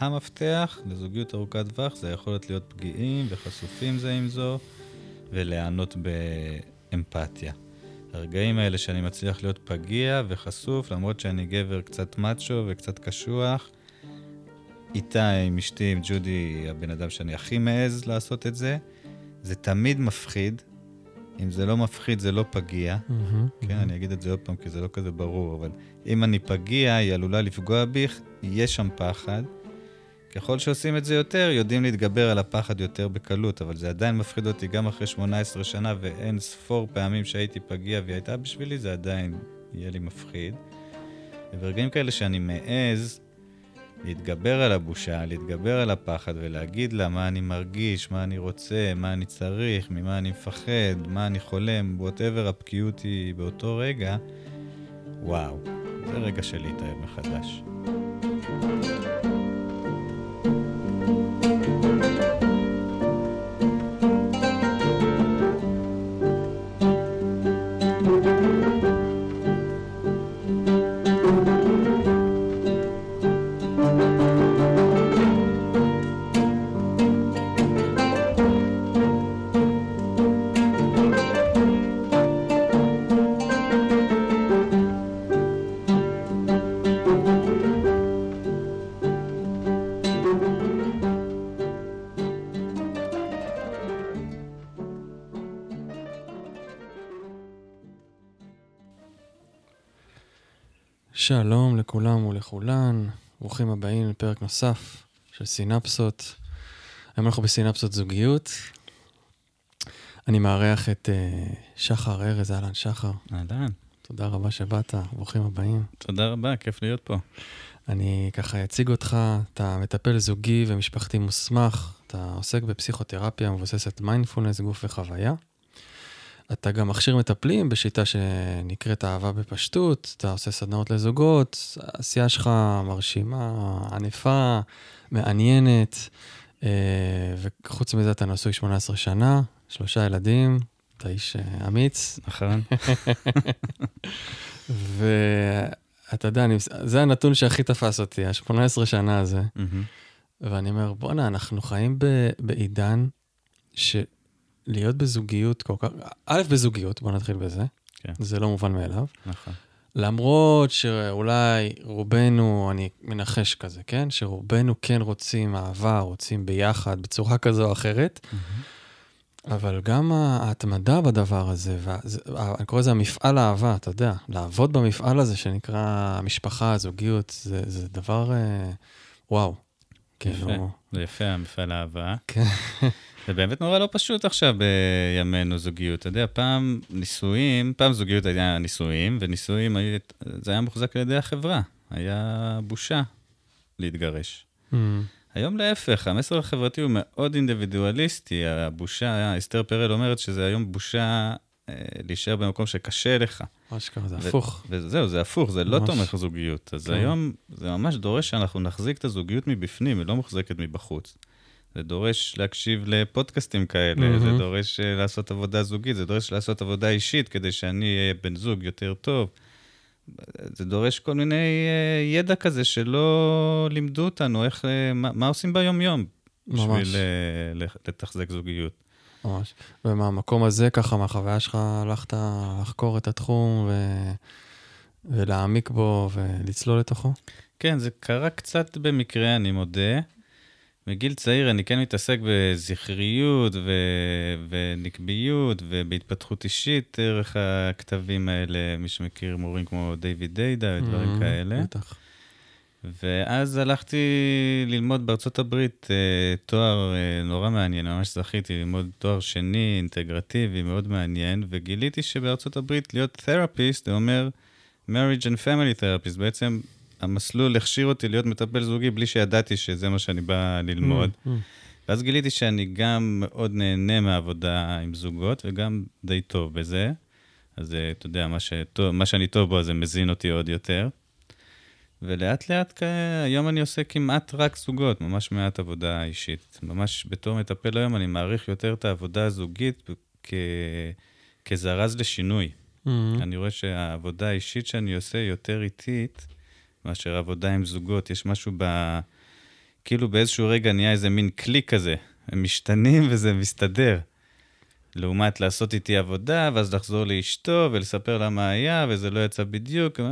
המפתח לזוגיות ארוכת טווח זה היכולת להיות פגיעים וחשופים זה עם זו, ולהיענות באמפתיה. הרגעים האלה שאני מצליח להיות פגיע וחשוף, למרות שאני גבר קצת מאצ'ו וקצת קשוח, איתה עם אשתי, עם ג'ודי, הבן אדם שאני הכי מעז לעשות את זה, זה תמיד מפחיד. אם זה לא מפחיד, זה לא פגיע. Mm-hmm, כן, אני אגיד את זה עוד פעם, כי זה לא כזה ברור, אבל אם אני פגיע, היא עלולה לפגוע בי, יש שם פחד. ככל שעושים את זה יותר, יודעים להתגבר על הפחד יותר בקלות, אבל זה עדיין מפחיד אותי גם אחרי 18 שנה, ואין ספור פעמים שהייתי פגיע והיא הייתה בשבילי, זה עדיין יהיה לי מפחיד. וברגעים כאלה שאני מעז להתגבר על הבושה, להתגבר על הפחד ולהגיד לה מה אני מרגיש, מה אני רוצה, מה אני צריך, ממה אני מפחד, מה אני חולם, ווטאבר הבקיאות היא באותו רגע, וואו, זה רגע של להתאהב מחדש. שלום לכולם ולכולן, ברוכים הבאים לפרק נוסף של סינפסות. היום אנחנו בסינפסות זוגיות. אני מארח את uh, שחר ארז, אהלן שחר. אהלן. תודה רבה שבאת, ברוכים הבאים. תודה רבה, כיף להיות פה. אני ככה אציג אותך, אתה מטפל זוגי ומשפחתי מוסמך, אתה עוסק בפסיכותרפיה מבוססת מיינדפולנס, גוף וחוויה. אתה גם מכשיר מטפלים בשיטה שנקראת אהבה בפשטות, אתה עושה סדנאות לזוגות, העשייה שלך מרשימה, ענפה, מעניינת, אה, וחוץ מזה אתה נשוי 18 שנה, שלושה ילדים, אתה איש אה, אמיץ. נכון. ואתה יודע, אני, זה הנתון שהכי תפס אותי, ה-18 שנה הזה. ואני אומר, בואנה, אנחנו חיים ב, בעידן ש... להיות בזוגיות כל כך, א', בזוגיות, בוא נתחיל בזה, כן. זה לא מובן מאליו. נכון. למרות שאולי רובנו, אני מנחש כזה, כן? שרובנו כן רוצים אהבה, רוצים ביחד, בצורה כזו או אחרת, אבל גם ההתמדה בדבר הזה, וזה, אני קורא לזה המפעל האהבה, אתה יודע, לעבוד במפעל הזה שנקרא המשפחה, הזוגיות, זה, זה דבר, אה, וואו. יפה, כאילו... זה יפה, המפעל האהבה. כן. זה באמת נורא לא פשוט עכשיו בימינו זוגיות. אתה יודע, פעם נישואים, פעם זוגיות היה נישואים, ונישואים, זה היה מוחזק על ידי החברה. היה בושה להתגרש. Mm. היום להפך, המסר החברתי הוא מאוד אינדיבידואליסטי. הבושה, אסתר פרל אומרת שזה היום בושה אה, להישאר במקום שקשה לך. אשכרה, זה הפוך. וזהו, זה הפוך, זה לא תומך זוגיות. אז כן. היום זה ממש דורש שאנחנו נחזיק את הזוגיות מבפנים, היא לא מוחזקת מבחוץ. זה דורש להקשיב לפודקאסטים כאלה, mm-hmm. זה דורש uh, לעשות עבודה זוגית, זה דורש לעשות עבודה אישית כדי שאני אהיה בן זוג יותר טוב. זה דורש כל מיני uh, ידע כזה שלא לימדו אותנו איך, uh, מה, מה עושים ביום-יום בשביל לתחזק זוגיות. ממש. ומהמקום הזה, ככה, מהחוויה שלך, הלכת לחקור את התחום ו... ולהעמיק בו ולצלול לתוכו? כן, זה קרה קצת במקרה, אני מודה. מגיל צעיר אני כן מתעסק בזכריות ו... ונקביות ובהתפתחות אישית דרך הכתבים האלה, מי שמכיר מורים כמו דיוויד דיידה ודברים mm-hmm, כאלה. בטח. ואז הלכתי ללמוד בארצות הברית אה, תואר אה, נורא מעניין, ממש זכיתי ללמוד תואר שני, אינטגרטיבי, מאוד מעניין, וגיליתי שבארצות הברית להיות תרפיסט זה אומר marriage and family therapist, בעצם המסלול הכשיר אותי להיות מטפל זוגי בלי שידעתי שזה מה שאני בא ללמוד. Mm, mm. ואז גיליתי שאני גם מאוד נהנה מהעבודה עם זוגות, וגם די טוב בזה. אז אה, אתה יודע, מה, שטוב, מה שאני טוב בו, זה מזין אותי עוד יותר. ולאט לאט, היום אני עושה כמעט רק זוגות, ממש מעט עבודה אישית. ממש בתור מטפל היום אני מעריך יותר את העבודה הזוגית כ... כזרז לשינוי. Mm-hmm. אני רואה שהעבודה האישית שאני עושה יותר איטית, מאשר עבודה עם זוגות. יש משהו כאילו באיזשהו רגע נהיה איזה מין קליק כזה. הם משתנים וזה מסתדר. לעומת לעשות איתי עבודה, ואז לחזור לאשתו ולספר לה מה היה, וזה לא יצא בדיוק, אה,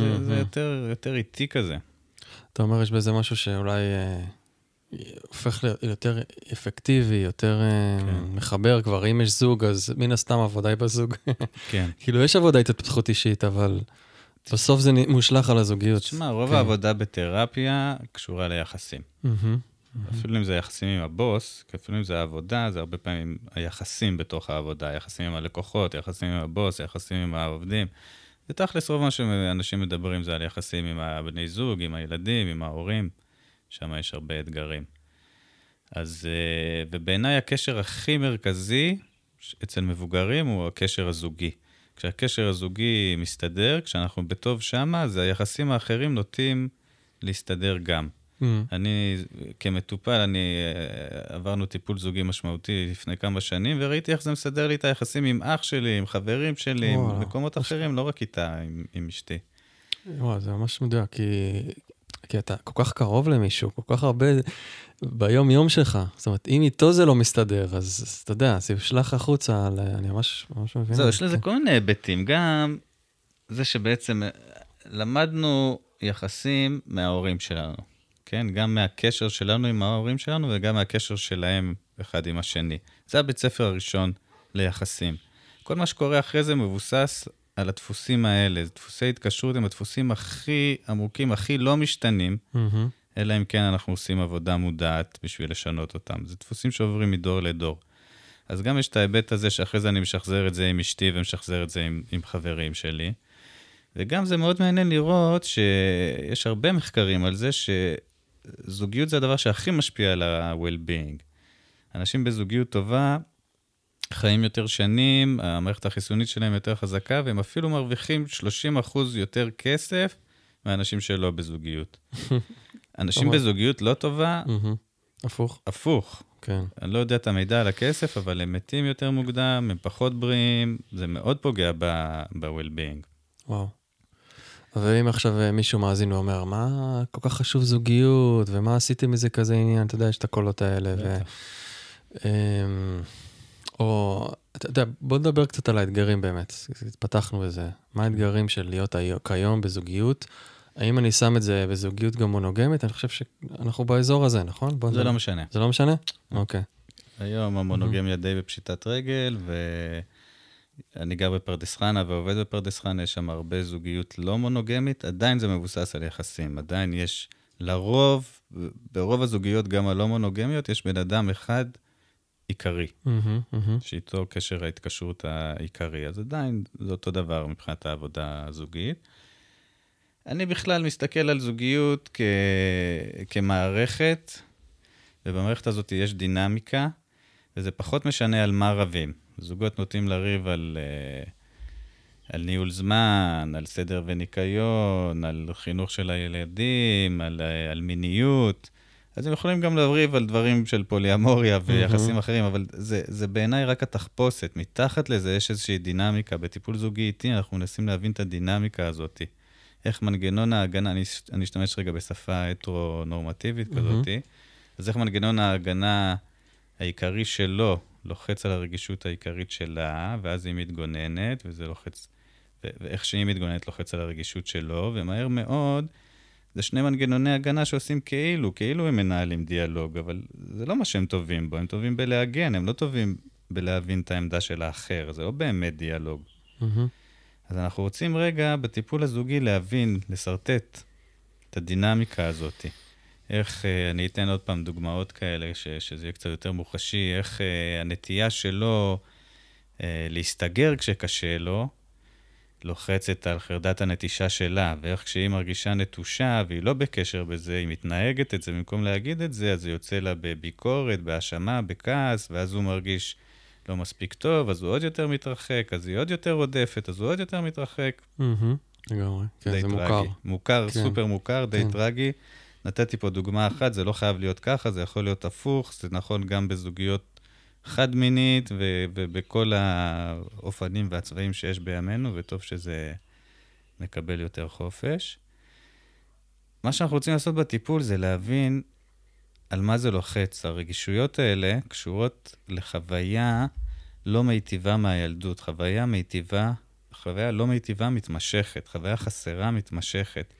זה, זה יותר, יותר איטי כזה. אתה אומר, יש בזה משהו שאולי אה, הופך ליותר אפקטיבי, יותר אה, כן. מחבר כבר. אם יש זוג, אז מן הסתם העבודה היא בזוג. כן. כאילו, יש עבודה התפתחות אישית, אבל בסוף זה מושלך על הזוגיות. תשמע, רוב כן. העבודה בתרפיה קשורה ליחסים. אפילו אם זה יחסים עם הבוס, כי אפילו אם זה העבודה, זה הרבה פעמים היחסים בתוך העבודה, היחסים עם הלקוחות, היחסים עם הבוס, היחסים עם העובדים. ותכלס רוב מה שאנשים מדברים זה על יחסים עם הבני זוג, עם הילדים, עם ההורים, שם יש הרבה אתגרים. אז, אה, ובעיניי הקשר הכי מרכזי אצל מבוגרים הוא הקשר הזוגי. כשהקשר הזוגי מסתדר, כשאנחנו בטוב שמה, אז היחסים האחרים נוטים להסתדר גם. מהמם. אני, כמטופל, אני, אה, עברנו טיפול זוגי משמעותי לפני כמה שנים, וראיתי איך זה מסדר לי את היחסים עם אח שלי, עם חברים שלי, עם וואלה. מקומות אחרים, לא רק איתה, עם, עם אשתי. וואו, זה ממש מדויק, כי, כי אתה כל כך קרוב למישהו, כל כך הרבה ביום-יום שלך. זאת אומרת, אם איתו זה לא מסתדר, אז, אז אתה יודע, זה יושלך החוצה, על, אני ממש, ממש מבין. זהו, יש לזה כן. כל מיני היבטים. גם זה שבעצם אה, למדנו יחסים מההורים שלנו, כן? גם מהקשר שלנו עם ההורים שלנו וגם מהקשר שלהם אחד עם השני. זה הבית ספר הראשון ליחסים. כל מה שקורה אחרי זה מבוסס על הדפוסים האלה. דפוסי התקשרות הם הדפוסים הכי עמוקים, הכי לא משתנים, מהמם. אלא אם כן אנחנו עושים עבודה מודעת בשביל לשנות אותם. זה דפוסים שעוברים מדור לדור. אז גם יש את ההיבט הזה שאחרי זה אני משחזר את זה עם אשתי ומשחזר את זה עם, עם חברים שלי. וגם זה מאוד מעניין לראות שיש הרבה מחקרים על זה שזוגיות זה הדבר שהכי משפיע על ה-well-being. אנשים בזוגיות טובה חיים יותר שנים, המערכת החיסונית שלהם יותר חזקה, והם אפילו מרוויחים 30% יותר כסף מאנשים שלא בזוגיות. אנשים ממש. בזוגיות לא טובה, מהמם. הפוך, הפוך. כן. אני לא יודע את המידע על הכסף, אבל הם מתים יותר מוקדם, הם פחות בריאים, זה מאוד פוגע ב-well-being. וואו. ואם עכשיו אה, מישהו מאזין ואומר, מה כל כך חשוב זוגיות, ומה עשיתם מזה כזה עניין, אתה יודע, יש את הקולות האלה. ו... בטח. אמ, או, אתה יודע, בוא נדבר קצת על האתגרים באמת, התפתחנו בזה. מה האתגרים של להיות כיום בזוגיות? האם אני שם את זה בזוגיות גם מונוגמית? אני חושב שאנחנו באזור הזה, נכון? זה נדבר. לא משנה. זה לא משנה? אוקיי. היום המונוגמיה די בפשיטת רגל, ואני גר בפרדס חנה ועובד בפרדס חנה, יש שם הרבה זוגיות לא מונוגמית, עדיין זה מבוסס על יחסים. עדיין יש, לרוב, ברוב הזוגיות, גם הלא מונוגמיות, יש בן אדם אחד עיקרי, מהמם, מהמם. שאיתו קשר ההתקשרות העיקרי. אז עדיין זה אותו דבר מבחינת העבודה הזוגית. אני בכלל מסתכל על זוגיות כ... כמערכת, ובמערכת הזאת יש דינמיקה, וזה פחות משנה על מה רבים. זוגות נוטים לריב על, אה, על ניהול זמן, על סדר וניקיון, על חינוך של הילדים, על, אה, על מיניות. אז הם יכולים גם לריב על דברים של פוליאמוריה ויחסים אחרים, אבל זה, זה בעיניי רק התחפושת. מתחת לזה יש איזושהי דינמיקה. בטיפול זוגי איתי אנחנו מנסים להבין את הדינמיקה הזאת. איך מנגנון ההגנה, אני, אני אשתמש רגע בשפה הטרו-נורמטיבית כזאת, אז איך מנגנון ההגנה העיקרי שלו לוחץ על הרגישות העיקרית שלה, ואז היא מתגוננת, וזה לוחץ, ו- ואיך שהיא מתגוננת לוחץ על הרגישות שלו, ומהר מאוד, זה שני מנגנוני הגנה שעושים כאילו, כאילו הם מנהלים דיאלוג, אבל זה לא מה שהם טובים בו, הם טובים בלהגן, הם לא טובים בלהבין את העמדה של האחר, זה לא באמת דיאלוג. מהמם. אז אנחנו רוצים רגע בטיפול הזוגי להבין, לשרטט את הדינמיקה הזאת. איך, אה, אני אתן עוד פעם דוגמאות כאלה, ש, שזה יהיה קצת יותר מוחשי, איך אה, הנטייה שלו אה, להסתגר כשקשה לו, לוחצת על חרדת הנטישה שלה, ואיך כשהיא מרגישה נטושה והיא לא בקשר בזה, היא מתנהגת את זה, במקום להגיד את זה, אז זה יוצא לה בביקורת, בהאשמה, בכעס, ואז הוא מרגיש לא מספיק טוב, אז הוא עוד יותר מתרחק, אז היא עוד יותר רודפת, אז הוא עוד יותר מתרחק. לגמרי. כן, זה. מוכר. מוכר, כן. סופר מוכר, די כן. טרגי. נתתי פה דוגמה אחת, זה לא חייב להיות ככה, זה יכול להיות הפוך, זה נכון גם בזוגיות חד-מינית ובכל האופנים והצבעים שיש בימינו, וטוב שזה מקבל יותר חופש. מה שאנחנו רוצים לעשות בטיפול זה להבין על מה זה לוחץ. הרגישויות האלה קשורות לחוויה לא מיטיבה מהילדות, חוויה מיטיבה, חוויה לא מיטיבה מתמשכת, חוויה חסרה מתמשכת.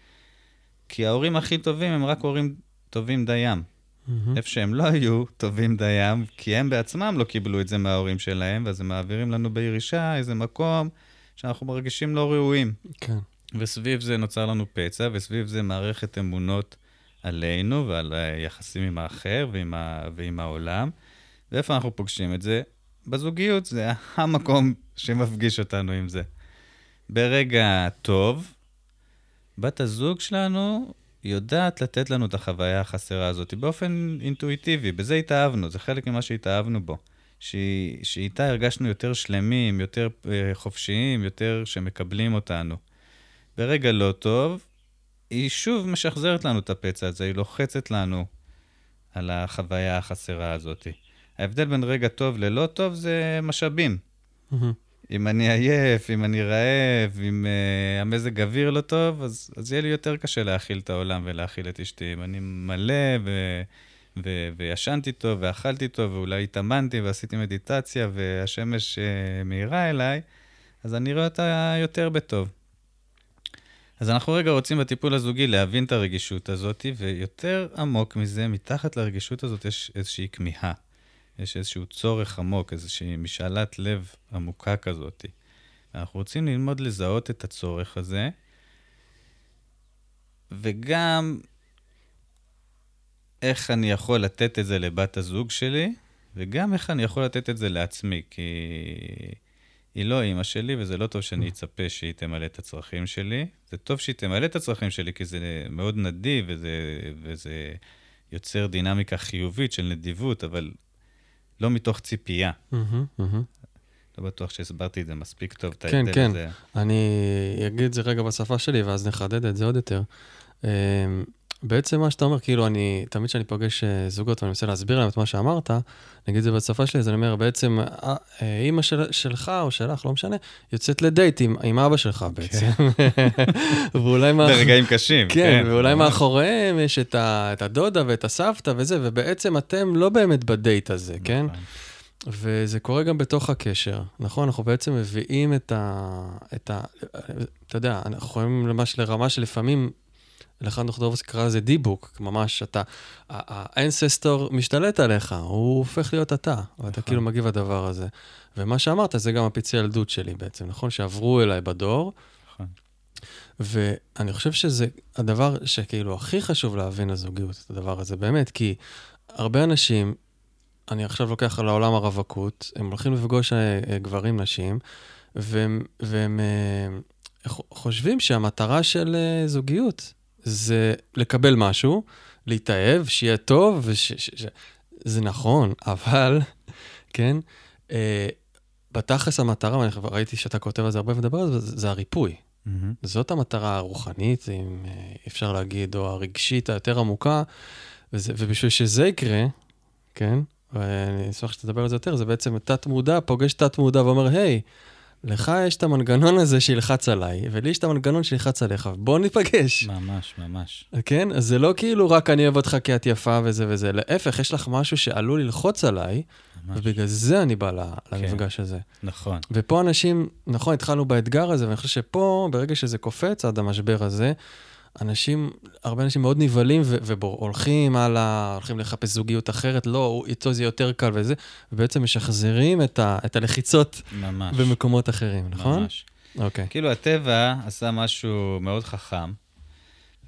כי ההורים הכי טובים הם רק הורים טובים דיים. מהמם. איפה שהם לא היו טובים דיים, כי הם בעצמם לא קיבלו את זה מההורים שלהם, ואז הם מעבירים לנו בירישה איזה מקום שאנחנו מרגישים לא ראויים. כן. וסביב זה נוצר לנו פצע, וסביב זה מערכת אמונות עלינו ועל היחסים עם האחר ועם, ה... ועם העולם. ואיפה אנחנו פוגשים את זה? בזוגיות, זה המקום שמפגיש אותנו עם זה. ברגע טוב, בת הזוג שלנו יודעת לתת לנו את החוויה החסרה הזאת באופן אינטואיטיבי, בזה התאהבנו, זה חלק ממה שהתאהבנו בו. שהיא- שאיתה הרגשנו יותר שלמים, יותר אה, חופשיים, יותר שמקבלים אותנו. ברגע לא טוב, היא שוב משחזרת לנו את הפצע הזה, היא לוחצת לנו על החוויה החסרה הזאת. ההבדל בין רגע טוב ללא טוב זה משאבים. מהמם. אם אני עייף, אם אני רעב, אם uh, המזג אוויר לא טוב, אז, אז יהיה לי יותר קשה להאכיל את העולם ולהאכיל את אשתי. אם אני מלא ו, ו, וישנתי טוב ואכלתי טוב ואולי התאמנתי ועשיתי מדיטציה והשמש uh, מאירה אליי, אז אני רואה אותה יותר בטוב. אז אנחנו רגע רוצים בטיפול הזוגי להבין את הרגישות הזאת, ויותר עמוק מזה, מתחת לרגישות הזאת יש איזושהי כמיהה. יש איזשהו צורך עמוק, איזושהי משאלת לב עמוקה כזאת. אנחנו רוצים ללמוד לזהות את הצורך הזה, וגם איך אני יכול לתת את זה לבת הזוג שלי, וגם איך אני יכול לתת את זה לעצמי, כי היא לא אימא שלי, וזה לא טוב שאני אצפה שהיא תמלא את הצרכים שלי. זה טוב שהיא תמלא את הצרכים שלי, כי זה מאוד נדיב, וזה, וזה יוצר דינמיקה חיובית של נדיבות, אבל לא מתוך ציפייה. לא בטוח שהסברתי את זה מספיק טוב, את כן, ההבדל כן. הזה. אני אגיד את זה רגע בשפה שלי, ואז נחדד את זה עוד יותר. בעצם מה שאתה אומר, כאילו, אני, תמיד כשאני פוגש אה, זוגות ואני מנסה להסביר להם את מה שאמרת, את זה בשפה שלי, אז אני אומר, בעצם, אה, אה, אימא של, שלך או שלך, לא משנה, יוצאת לדייט עם, עם אבא שלך בעצם. ואולי מה... ברגעים קשים, כן, ואולי ממש. מאחוריהם יש את, ה, את הדודה ואת הסבתא וזה, ובעצם אתם לא באמת בדייט הזה, כן? נכון. וזה קורה גם בתוך הקשר, נכון? אנחנו בעצם מביאים את ה... את ה אתה יודע, אנחנו יכולים ממש לרמה שלפעמים, אלחנד דוכדובסקי קרא לזה דיבוק, ממש אתה, האנססטור משתלט עליך, הוא הופך להיות אתה, ואתה נכון. כאילו מגיב לדבר הזה. ומה שאמרת, זה גם הפצעי ילדות שלי בעצם, נכון? שעברו אליי בדור, נכון. ואני חושב שזה הדבר שכאילו הכי חשוב להבין לזוגיות, את הדבר הזה, באמת, כי הרבה אנשים, אני עכשיו לוקח על העולם הרווקות, הם הולכים לפגוש אה, אה, גברים, נשים, והם, והם אה, חושבים שהמטרה של זוגיות זה לקבל משהו, להתאהב, שיהיה טוב, וש, ש, ש, זה נכון, אבל, כן, אה, בתכלס המטרה, ואני ראיתי שאתה כותב על זה הרבה ומדבר על זה, זה הריפוי. מהמם. זאת המטרה הרוחנית, אם אה, אפשר להגיד, או הרגשית היותר עמוקה, וזה, ובשביל שזה יקרה, כן, ואני אשמח שתדבר על זה יותר, זה בעצם תת-מודע פוגש תת-מודע ואומר, היי, לך יש את המנגנון הזה שילחץ עליי, ולי יש את המנגנון שילחץ עליך, בוא ניפגש. ממש, ממש. כן? אז זה לא כאילו רק אני אוהב אותך כי את יפה וזה וזה, להפך, יש לך משהו שעלול ללחוץ עליי, ממש. ובגלל זה אני בא ל- למפגש הזה. נכון. ופה אנשים, נכון, התחלנו באתגר הזה, ואני חושב שפה, ברגע שזה קופץ עד המשבר הזה, אנשים, הרבה אנשים מאוד נבהלים והולכים הלאה, הולכים לחפש זוגיות אחרת, לא, איתו זה יותר קל וזה, ובעצם משחזרים את, ה, את הלחיצות ממש. במקומות אחרים, נכון? ממש. אוקיי. כאילו הטבע עשה משהו מאוד חכם,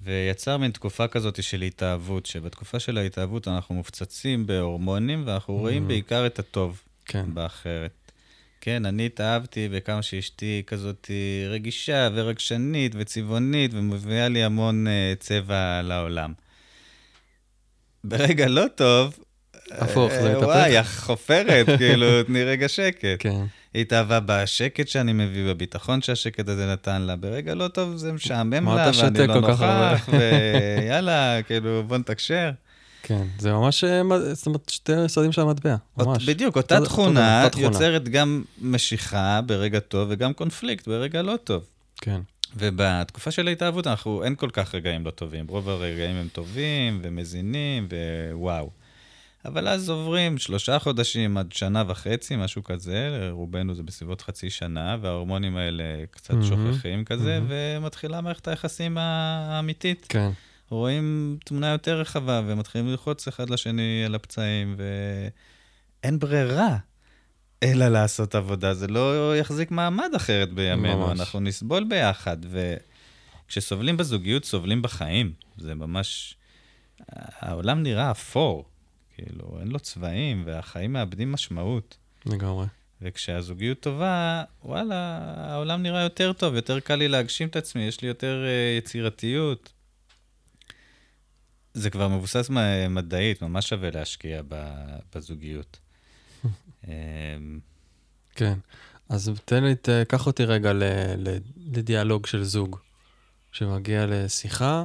ויצר מין תקופה כזאת של התאהבות, שבתקופה של ההתאהבות אנחנו מופצצים בהורמונים, ואנחנו רואים Mhm. בעיקר את הטוב כן. באחרת. כן, אני התאהבתי בכמה שאשתי כזאת רגישה ורגשנית וצבעונית, ומביאה לי המון uh, צבע לעולם. ברגע לא טוב, הפוך, זה אה, מתהפך. וואי, החופרת, כאילו, תני רגע שקט. כן. היא התאהבה בשקט שאני מביא, בביטחון שהשקט הזה נתן לה. ברגע לא טוב זה משעמם לה, ואני לא? נוכח, ויאללה, כאילו, בוא נתקשר. כן, זה ממש, אה, זאת אומרת, שתי צדדים של המטבע, ממש. בדיוק, אותה תכונה. יוצרת גם משיכה ברגע טוב וגם קונפליקט ברגע לא טוב. כן. ובתקופה של ההתאהבות אנחנו, אין כל כך רגעים לא טובים. רוב הרגעים הם טובים ומזינים ווואו. אבל אז עוברים שלושה חודשים עד שנה וחצי, משהו כזה, רובנו זה בסביבות חצי שנה, וההורמונים האלה קצת mm-hmm, שוכחים כזה, mm-hmm. ומתחילה מערכת היחסים האמיתית. כן. רואים תמונה יותר רחבה, ומתחילים ללחוץ אחד לשני על הפצעים, ואין ברירה אלא לעשות עבודה. זה לא יחזיק מעמד אחרת בימינו, ממש. אנחנו נסבול ביחד, וכשסובלים בזוגיות, סובלים בחיים. זה ממש... העולם נראה אפור. כאילו, אין לו צבעים, והחיים מאבדים משמעות. לגמרי. וכשהזוגיות טובה, וואלה, העולם נראה יותר טוב, יותר קל לי להגשים את עצמי, יש לי יותר uh, יצירתיות. זה כבר מבוסס מדעית, ממש שווה להשקיע בזוגיות. אמ, כן, אז תן לי, קח אותי רגע לדיאלוג של זוג, שמגיע לשיחה.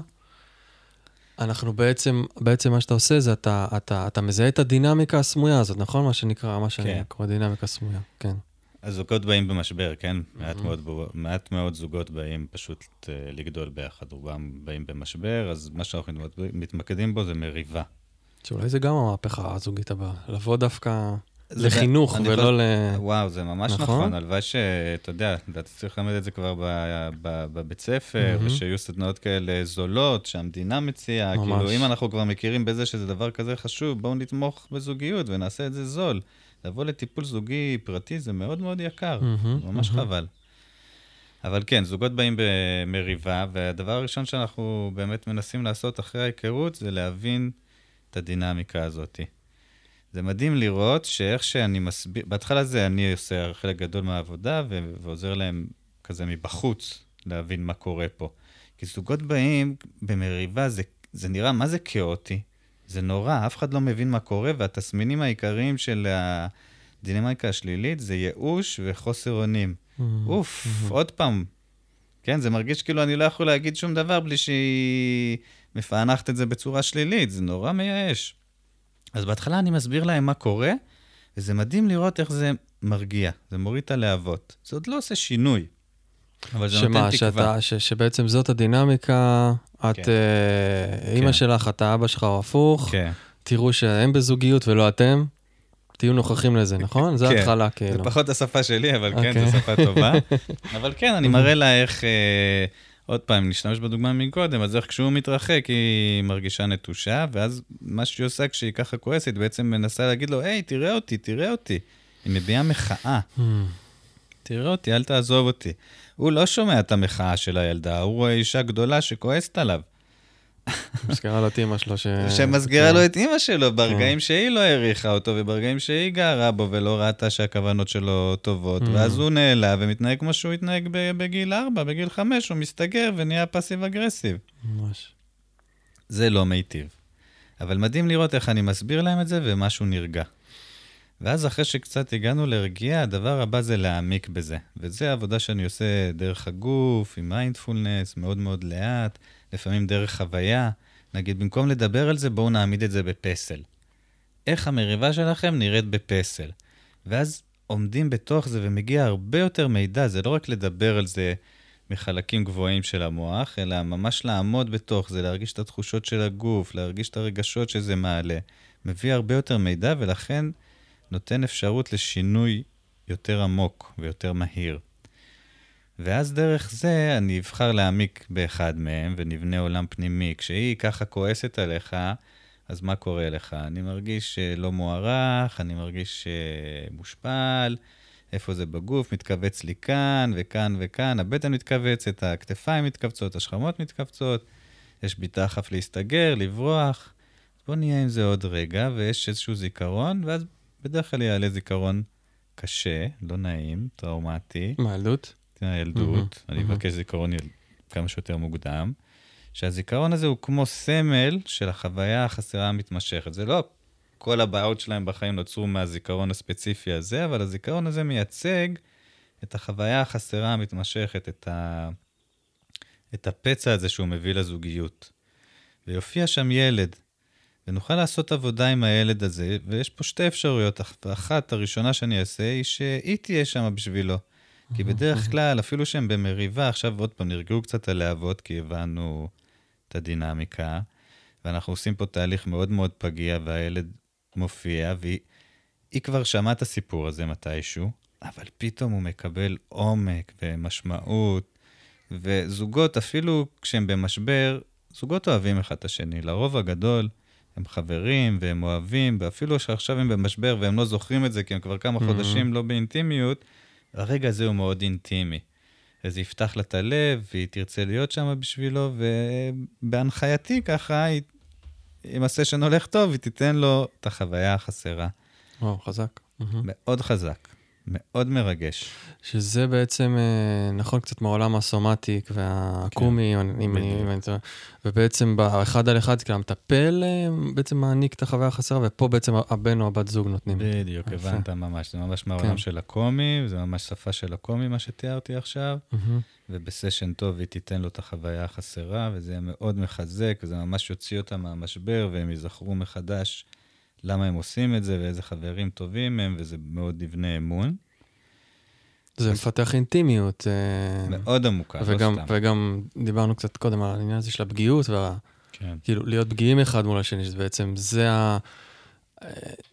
אנחנו בעצם, בעצם מה שאתה עושה זה אתה, אתה, אתה מזהה את הדינמיקה הסמויה הזאת, נכון? מה שנקרא, מה שאני כן. קורא דינמיקה סמויה, כן. הזוגות באים במשבר, כן? Mm-hmm. מעט, מאוד, מעט מאוד זוגות באים פשוט uh, לגדול ביחד, רובם באים במשבר, אז מה שאנחנו מתמקדים בו זה מריבה. שאולי זה גם המהפכה הזוגית הבאה, לבוא דווקא לחינוך ולא חושב, ל... וואו, זה ממש נכון. נכון. הלוואי שאתה יודע, אתה צריך ללמד את זה כבר בבית ספר, mm-hmm. ושיהיו סדנאות כאלה זולות, שהמדינה מציעה. ממש. כאילו, אם אנחנו כבר מכירים בזה שזה דבר כזה חשוב, בואו נתמוך בזוגיות ונעשה את זה זול. לבוא לטיפול זוגי פרטי זה מאוד מאוד יקר, mm-hmm, ממש mm-hmm. חבל. אבל כן, זוגות באים במריבה, והדבר הראשון שאנחנו באמת מנסים לעשות אחרי ההיכרות זה להבין את הדינמיקה הזאת. זה מדהים לראות שאיך שאני מסביר, בהתחלה זה אני עושה חלק גדול מהעבודה ו- ועוזר להם כזה מבחוץ להבין מה קורה פה. כי זוגות באים במריבה, זה, זה נראה מה זה כאוטי, זה נורא, אף אחד לא מבין מה קורה, והתסמינים העיקריים של הדינמיקה השלילית זה ייאוש וחוסר אונים. Mm-hmm. אוף, mm-hmm. עוד פעם. כן, זה מרגיש כאילו אני לא יכול להגיד שום דבר בלי שהיא מפענחת את זה בצורה שלילית, זה נורא מייאש. אז בהתחלה אני מסביר להם מה קורה, וזה מדהים לראות איך זה מרגיע, זה מוריד את הלהבות. זה עוד לא עושה שינוי, אבל זה שמה, נותן תקווה. שמה, שבעצם זאת הדינמיקה, את כן. אה, אימא כן. שלך, אתה אבא שלך או הפוך, כן. תראו שהם בזוגיות ולא אתם. תהיו נוכחים לזה, נכון? זה כן. התחלה, כאילו. זה פחות השפה שלי, אבל okay. כן, זו אוקיי. שפה טובה. אבל כן, אני מראה לה איך, אה, עוד פעם, נשתמש בדוגמה מקודם, אז איך כשהוא מתרחק היא מרגישה נטושה, ואז מה שהיא עושה כשהיא ככה כועסת, בעצם מנסה להגיד לו, היי, תראה אותי, תראה אותי. היא מביעה מחאה. תראה אותי, אל תעזוב אותי. הוא לא שומע את המחאה של הילדה, הוא רואה אישה גדולה שכועסת עליו. מזכירה לו את אימא שלו ש... שמזכירה כן. לו את אימא שלו ברגעים כן. שהיא לא העריכה אותו, וברגעים שהיא גרה בו ולא ראתה שהכוונות שלו טובות, mm. ואז הוא נעלב ומתנהג כמו שהוא התנהג בגיל 4, בגיל 5, הוא מסתגר ונהיה פסיב אגרסיב. ממש. זה לא מיטיב. אבל מדהים לראות איך אני מסביר להם את זה ומשהו נרגע. ואז אחרי שקצת הגענו להרגיע, הדבר הבא זה להעמיק בזה. וזה עבודה שאני עושה דרך הגוף, עם מיינדפולנס, מאוד מאוד לאט. לפעמים דרך חוויה. נגיד, במקום לדבר על זה, בואו נעמיד את זה בפסל. איך המריבה שלכם נראית בפסל. ואז עומדים בתוך זה ומגיע הרבה יותר מידע, זה לא רק לדבר על זה מחלקים גבוהים של המוח, אלא ממש לעמוד בתוך זה, להרגיש את התחושות של הגוף, להרגיש את הרגשות שזה מעלה. מביא הרבה יותר מידע ולכן נותן אפשרות לשינוי יותר עמוק ויותר מהיר. ואז דרך זה אני אבחר להעמיק באחד מהם ונבנה עולם פנימי. כשהיא ככה כועסת עליך, אז מה קורה לך? אני מרגיש לא מוערך, אני מרגיש מושפל, איפה זה בגוף? מתכווץ לי כאן וכאן וכאן, הבטן מתכווצת, הכתפיים מתכווצות, השכמות מתכווצות, יש בי דחף להסתגר, לברוח. בוא נהיה עם זה עוד רגע, ויש איזשהו זיכרון, ואז בדרך כלל יעלה זיכרון קשה, לא נעים, טראומטי. מה, ילדות? הילדות, mm-hmm, אני אבקש mm-hmm. זיכרון יל... כמה שיותר מוקדם, שהזיכרון הזה הוא כמו סמל של החוויה החסרה המתמשכת. זה לא כל הבעיות שלהם בחיים נוצרו מהזיכרון הספציפי הזה, אבל הזיכרון הזה מייצג את החוויה החסרה המתמשכת, את, ה... את הפצע הזה שהוא מביא לזוגיות. ויופיע שם ילד, ונוכל לעשות עבודה עם הילד הזה, ויש פה שתי אפשרויות. אחת, הראשונה שאני אעשה, היא שהיא תהיה שם בשבילו. כי בדרך כלל, אפילו שהם במריבה, עכשיו עוד פעם נרגעו קצת הלהבות, כי הבנו את הדינמיקה, ואנחנו עושים פה תהליך מאוד מאוד פגיע, והילד מופיע, והיא כבר שמעה את הסיפור הזה מתישהו, אבל פתאום הוא מקבל עומק ומשמעות, וזוגות, אפילו כשהם במשבר, זוגות אוהבים אחד את השני. לרוב הגדול, הם חברים והם אוהבים, ואפילו שעכשיו הם במשבר והם לא זוכרים את זה, כי הם כבר כמה חודשים לא באינטימיות, הרגע הזה הוא מאוד אינטימי. וזה יפתח לה את הלב, והיא תרצה להיות שם בשבילו, ובהנחייתי ככה, היא, אם הסשן הולך טוב, היא תיתן לו את החוויה החסרה. וואו, חזק. מאוד חזק. מאוד מרגש. שזה בעצם, אה, נכון, קצת מהעולם הסומטיק והקומי, כן, אם אני... ובעצם באחד על אחד, כאילו המטפל אה, בעצם מעניק את החוויה החסרה, ופה בעצם הבן או הבת זוג נותנים. בדיוק, הבנת ממש. זה ממש מהעולם כן. של הקומי, זה ממש שפה של הקומי, מה שתיארתי עכשיו, ובסשן טוב היא תיתן לו את החוויה החסרה, וזה יהיה מאוד מחזק, וזה ממש יוציא אותם מהמשבר, והם ייזכרו מחדש. למה הם עושים את זה ואיזה חברים טובים הם, וזה מאוד יבנה אמון. זה מפתח אינטימיות. אה, מאוד עמוקה, וגם, לא סתם. וגם דיברנו קצת קודם על העניין הזה של הפגיעות, וה... כן. כאילו, להיות פגיעים אחד מול השני, שזה בעצם, זה ה... אה,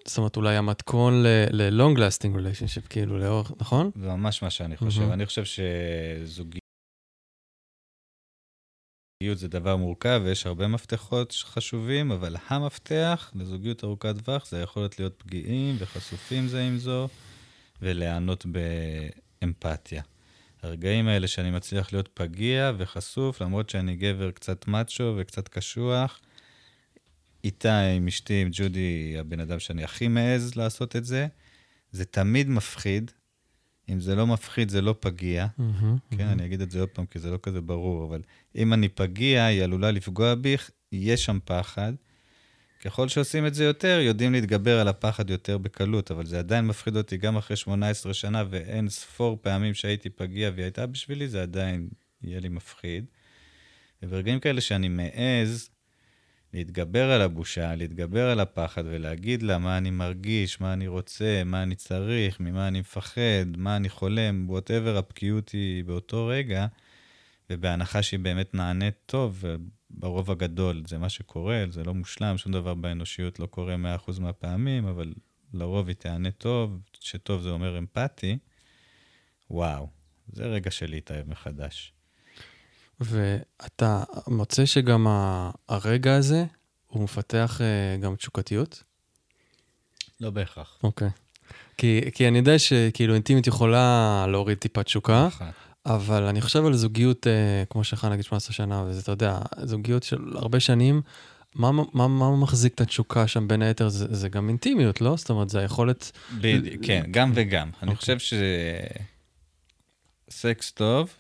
זאת אומרת, אולי המתכון ל-long lasting relationship, כאילו, לאורך, נכון? זה ממש מה שאני חושב. Mm-hmm. אני חושב שזוגיות זה דבר מורכב ויש הרבה מפתחות חשובים, אבל המפתח לזוגיות ארוכת טווח זה היכולת להיות פגיעים וחשופים זה עם זו, ולהיענות באמפתיה. הרגעים האלה שאני מצליח להיות פגיע וחשוף, למרות שאני גבר קצת מאצ'ו וקצת קשוח, איתה, עם אשתי, עם ג'ודי, הבן אדם שאני הכי מעז לעשות את זה, זה תמיד מפחיד, אם זה לא מפחיד, זה לא פגיע. Mm-hmm, כן, mm-hmm. אני אגיד את זה עוד פעם, כי זה לא כזה ברור, אבל אם אני פגיע, היא עלולה לפגוע בי, יש שם פחד. ככל שעושים את זה יותר, יודעים להתגבר על הפחד יותר בקלות, אבל זה עדיין מפחיד אותי גם אחרי 18 שנה, ואין ספור פעמים שהייתי פגיע והיא הייתה בשבילי, זה עדיין יהיה לי מפחיד. וברגעים כאלה שאני מעז להתגבר על הבושה, להתגבר על הפחד ולהגיד לה מה אני מרגיש, מה אני רוצה, מה אני צריך, ממה אני מפחד, מה אני חולם, וואטאבר הבקיאות היא באותו רגע, ובהנחה שהיא באמת נענית טוב, ברוב הגדול זה מה שקורה, זה לא מושלם, שום דבר באנושיות לא קורה 100% מהפעמים, אבל לרוב היא תענה טוב, שטוב זה אומר אמפתי, וואו, זה רגע של להתאהב מחדש. ואתה מוצא שגם הרגע הזה, הוא מפתח uh, גם תשוקתיות? לא בהכרח. אוקיי. Okay. כי, כי אני יודע שכאילו אינטימית יכולה להוריד טיפה תשוקה, נכון. אבל אני חושב על זוגיות, uh, כמו שלך נגיד 18 שנה, וזה, אתה יודע, זוגיות של הרבה שנים, מה, מה, מה מחזיק את התשוקה שם בין היתר? זה, זה גם אינטימיות, לא? זאת אומרת, זה היכולת... בדיוק, כן, גם וגם. Okay. אני אוקיי. חושב שסקס טוב,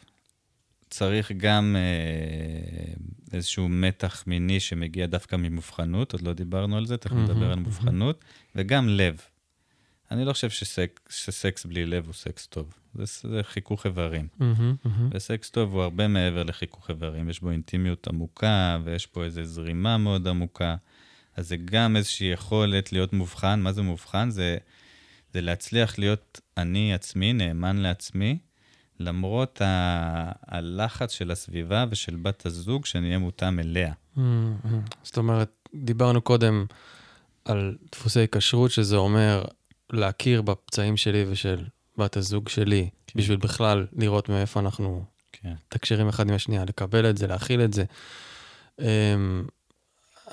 צריך גם אה, איזשהו מתח מיני שמגיע דווקא ממובחנות, עוד לא דיברנו על זה, תכף נדבר על מובחנות, וגם לב. אני לא חושב שסק, שסקס בלי לב הוא סקס טוב, זה, זה חיכוך איברים. וסקס טוב הוא הרבה מעבר לחיכוך איברים, יש בו אינטימיות עמוקה, ויש פה איזו זרימה מאוד עמוקה. אז זה גם איזושהי יכולת להיות מובחן. מה זה מובחן? זה, זה להצליח להיות אני עצמי, נאמן לעצמי, למרות ה... הלחץ של הסביבה ושל בת הזוג שנהיה מותאם אליה. Mm-hmm. זאת אומרת, דיברנו קודם על דפוסי כשרות, שזה אומר להכיר בפצעים שלי ושל בת הזוג שלי, כן. בשביל בכלל לראות מאיפה אנחנו כן. תקשרים אחד עם השנייה, לקבל את זה, להכיל את זה. Um,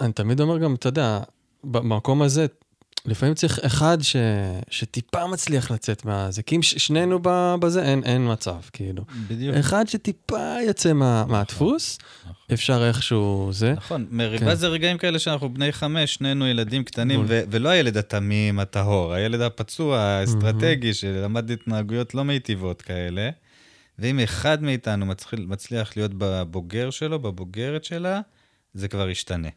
אני תמיד אומר גם, אתה יודע, במקום הזה, לפעמים צריך אחד ש... שטיפה מצליח לצאת מהזה, כי אם ש... שנינו בזה, אין, אין מצב, כאילו. בדיוק. אחד שטיפה יוצא מה... מהדפוס, נכון. אפשר איכשהו זה. נכון, מריבה כן. זה רגעים כאלה שאנחנו בני חמש, שנינו ילדים קטנים, ו... ולא הילד התמים, הטהור, הילד הפצוע, האסטרטגי. שלמד התנהגויות לא מיטיבות כאלה. ואם אחד מאיתנו מצליח, מצליח להיות בבוגר שלו, בבוגרת שלה, זה כבר ישתנה.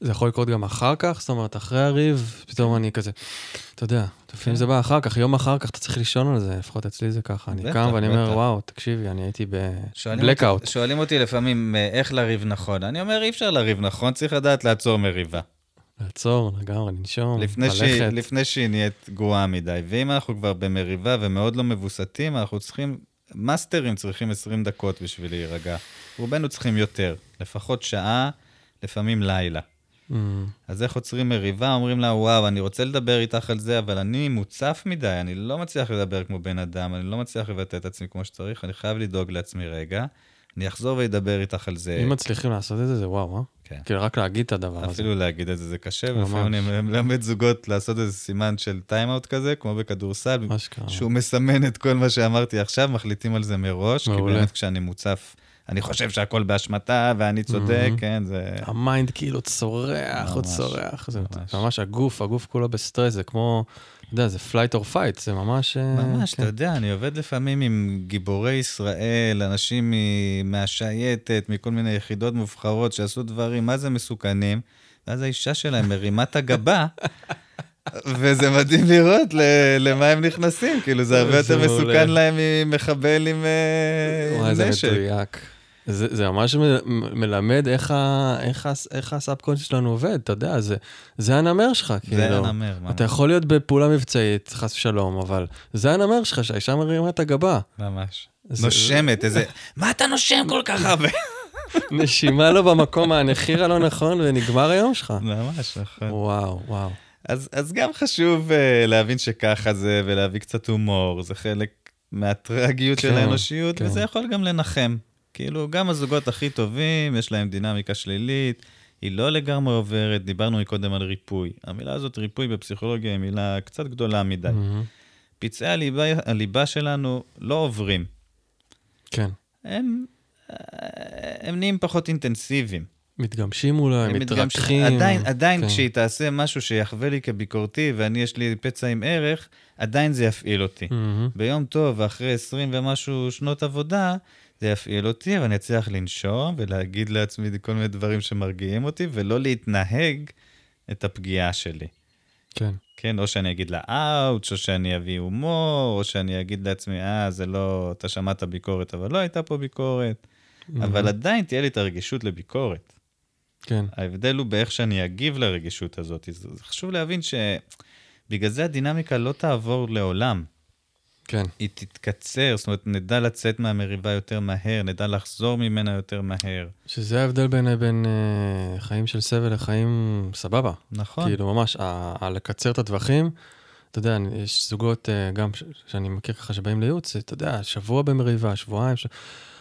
זה יכול לקרות גם אחר כך, זאת אומרת, אחרי הריב, פתאום אני כזה, אתה יודע, לפעמים זה בא אחר כך, יום אחר כך אתה צריך לישון על זה, לפחות אצלי זה ככה. אני קם ואני אומר, וואו, תקשיבי, אני הייתי בבלקאוט. שואלים אותי לפעמים אה, איך לריב נכון. אני אומר, אי אפשר לריב נכון, צריך לדעת לעצור מריבה. לעצור, לגמרי, לנשום, ללכת. לפני שהיא נהיית גרועה מדי. ואם אנחנו כבר במריבה ומאוד לא מבוסתים, אנחנו צריכים מאסטרים צריכים 20 דקות בשביל להירגע. רובנו צריכים יותר, לפחות שעה, לפעמים לילה. Mm, אז איך עוצרים מריבה? אומרים לה, וואו, אני רוצה לדבר איתך על זה, אבל אני מוצף מדי, אני לא מצליח לדבר כמו בן אדם, אני לא מצליח לבטא את עצמי כמו שצריך, אני חייב לדאוג לעצמי רגע. אני אחזור ואדבר איתך על זה. אם מצליחים לעשות את זה, זה וואו, אה? כן. כאילו, רק להגיד את הדבר הזה. אפילו להגיד את זה זה קשה. ולפעמים אני מלמד זוגות לעשות איזה סימן של טיים-אאוט כזה, כמו בכדורסל. שהוא מסמן את כל מה שאמרתי עכשיו, מחליטים על זה מראש, כי מעולה. באמת כשאני מוצף, אני חושב שהכל באשמתה ואני צודק. כן, זה... ה mind כאילו צורח, הוא צורח. זה ממש. הגוף, הגוף כולו בסטרס, זה כמו, אתה יודע, זה flight or fight, זה ממש... אה, ממש, כן. אתה יודע, אני עובד לפעמים עם גיבורי ישראל, אנשים מהשייטת, מכל מיני יחידות מובחרות שעשו דברים, מה זה מסוכנים, ואז האישה שלהם מרימה את הגבה, וזה מדהים לראות למה הם נכנסים, כאילו זה הרבה יותר. מסוכן להם ממחבל עם אה, וואי, זה נשק. מדויק. זה, זה ממש מלמד איך, ה, איך, ה, איך הסאבקונט שלנו עובד, אתה יודע, זה, זה הנמר שלך, כאילו. זה הנמר, אתה ממש. יכול להיות בפעולה מבצעית, חס ושלום, אבל זה הנמר שלך, שהאישה מרימה את הגבה. ממש. זה- נושמת, איזה... מה אתה נושם כל כך הרבה? נשימה לא במקום הנחיר הלא נכון, ונגמר היום שלך. ממש, נכון. וואו, וואו. אז, אז גם חשוב uh, להבין שככה זה, ולהביא קצת הומור, זה חלק מהטרגיות של כן, האנושיות, כן. וזה יכול גם לנחם. כאילו, גם הזוגות הכי טובים, יש להם דינמיקה שלילית, היא לא לגמרי עוברת, דיברנו מקודם על ריפוי. המילה הזאת, ריפוי בפסיכולוגיה, היא מילה קצת גדולה מדי. מהמם. פצעי הליבה, הליבה שלנו לא עוברים. כן. הם, אה, הם נהיים פחות אינטנסיביים. מתגמשים אולי, הם. מתרככים. עדיין, עדיין כן. כשהיא תעשה משהו שיחווה לי כביקורתי, ואני יש לי פצע עם ערך, עדיין זה יפעיל אותי. מהמם. ביום טוב, ואחרי 20 ומשהו שנות עבודה, זה יפעיל אותי, ואני אצליח לנשום ולהגיד לעצמי כל מיני דברים שמרגיעים אותי, ולא להתנהג את הפגיעה שלי. כן. כן, או שאני אגיד לה אאוץ', או שאני אביא הומור, או שאני אגיד לעצמי, אה, זה לא, אתה שמעת ביקורת, אבל לא הייתה פה ביקורת. אבל עדיין תהיה לי את הרגישות לביקורת. כן. ההבדל הוא באיך שאני אגיב לרגישות הזאת. זה חשוב להבין שבגלל זה הדינמיקה לא תעבור לעולם. כן. היא תתקצר, זאת אומרת, נדע לצאת מהמריבה יותר מהר, נדע לחזור ממנה יותר מהר. שזה ההבדל בין, בין אה, חיים של סבל לחיים סבבה. נכון? כאילו, ממש, ה- ה- לקצר את הטווחים. אתה יודע, יש זוגות אה, גם ש- שאני מכיר ככה שבאים לייעוץ, אתה יודע, שבוע במריבה, שבועיים. ש...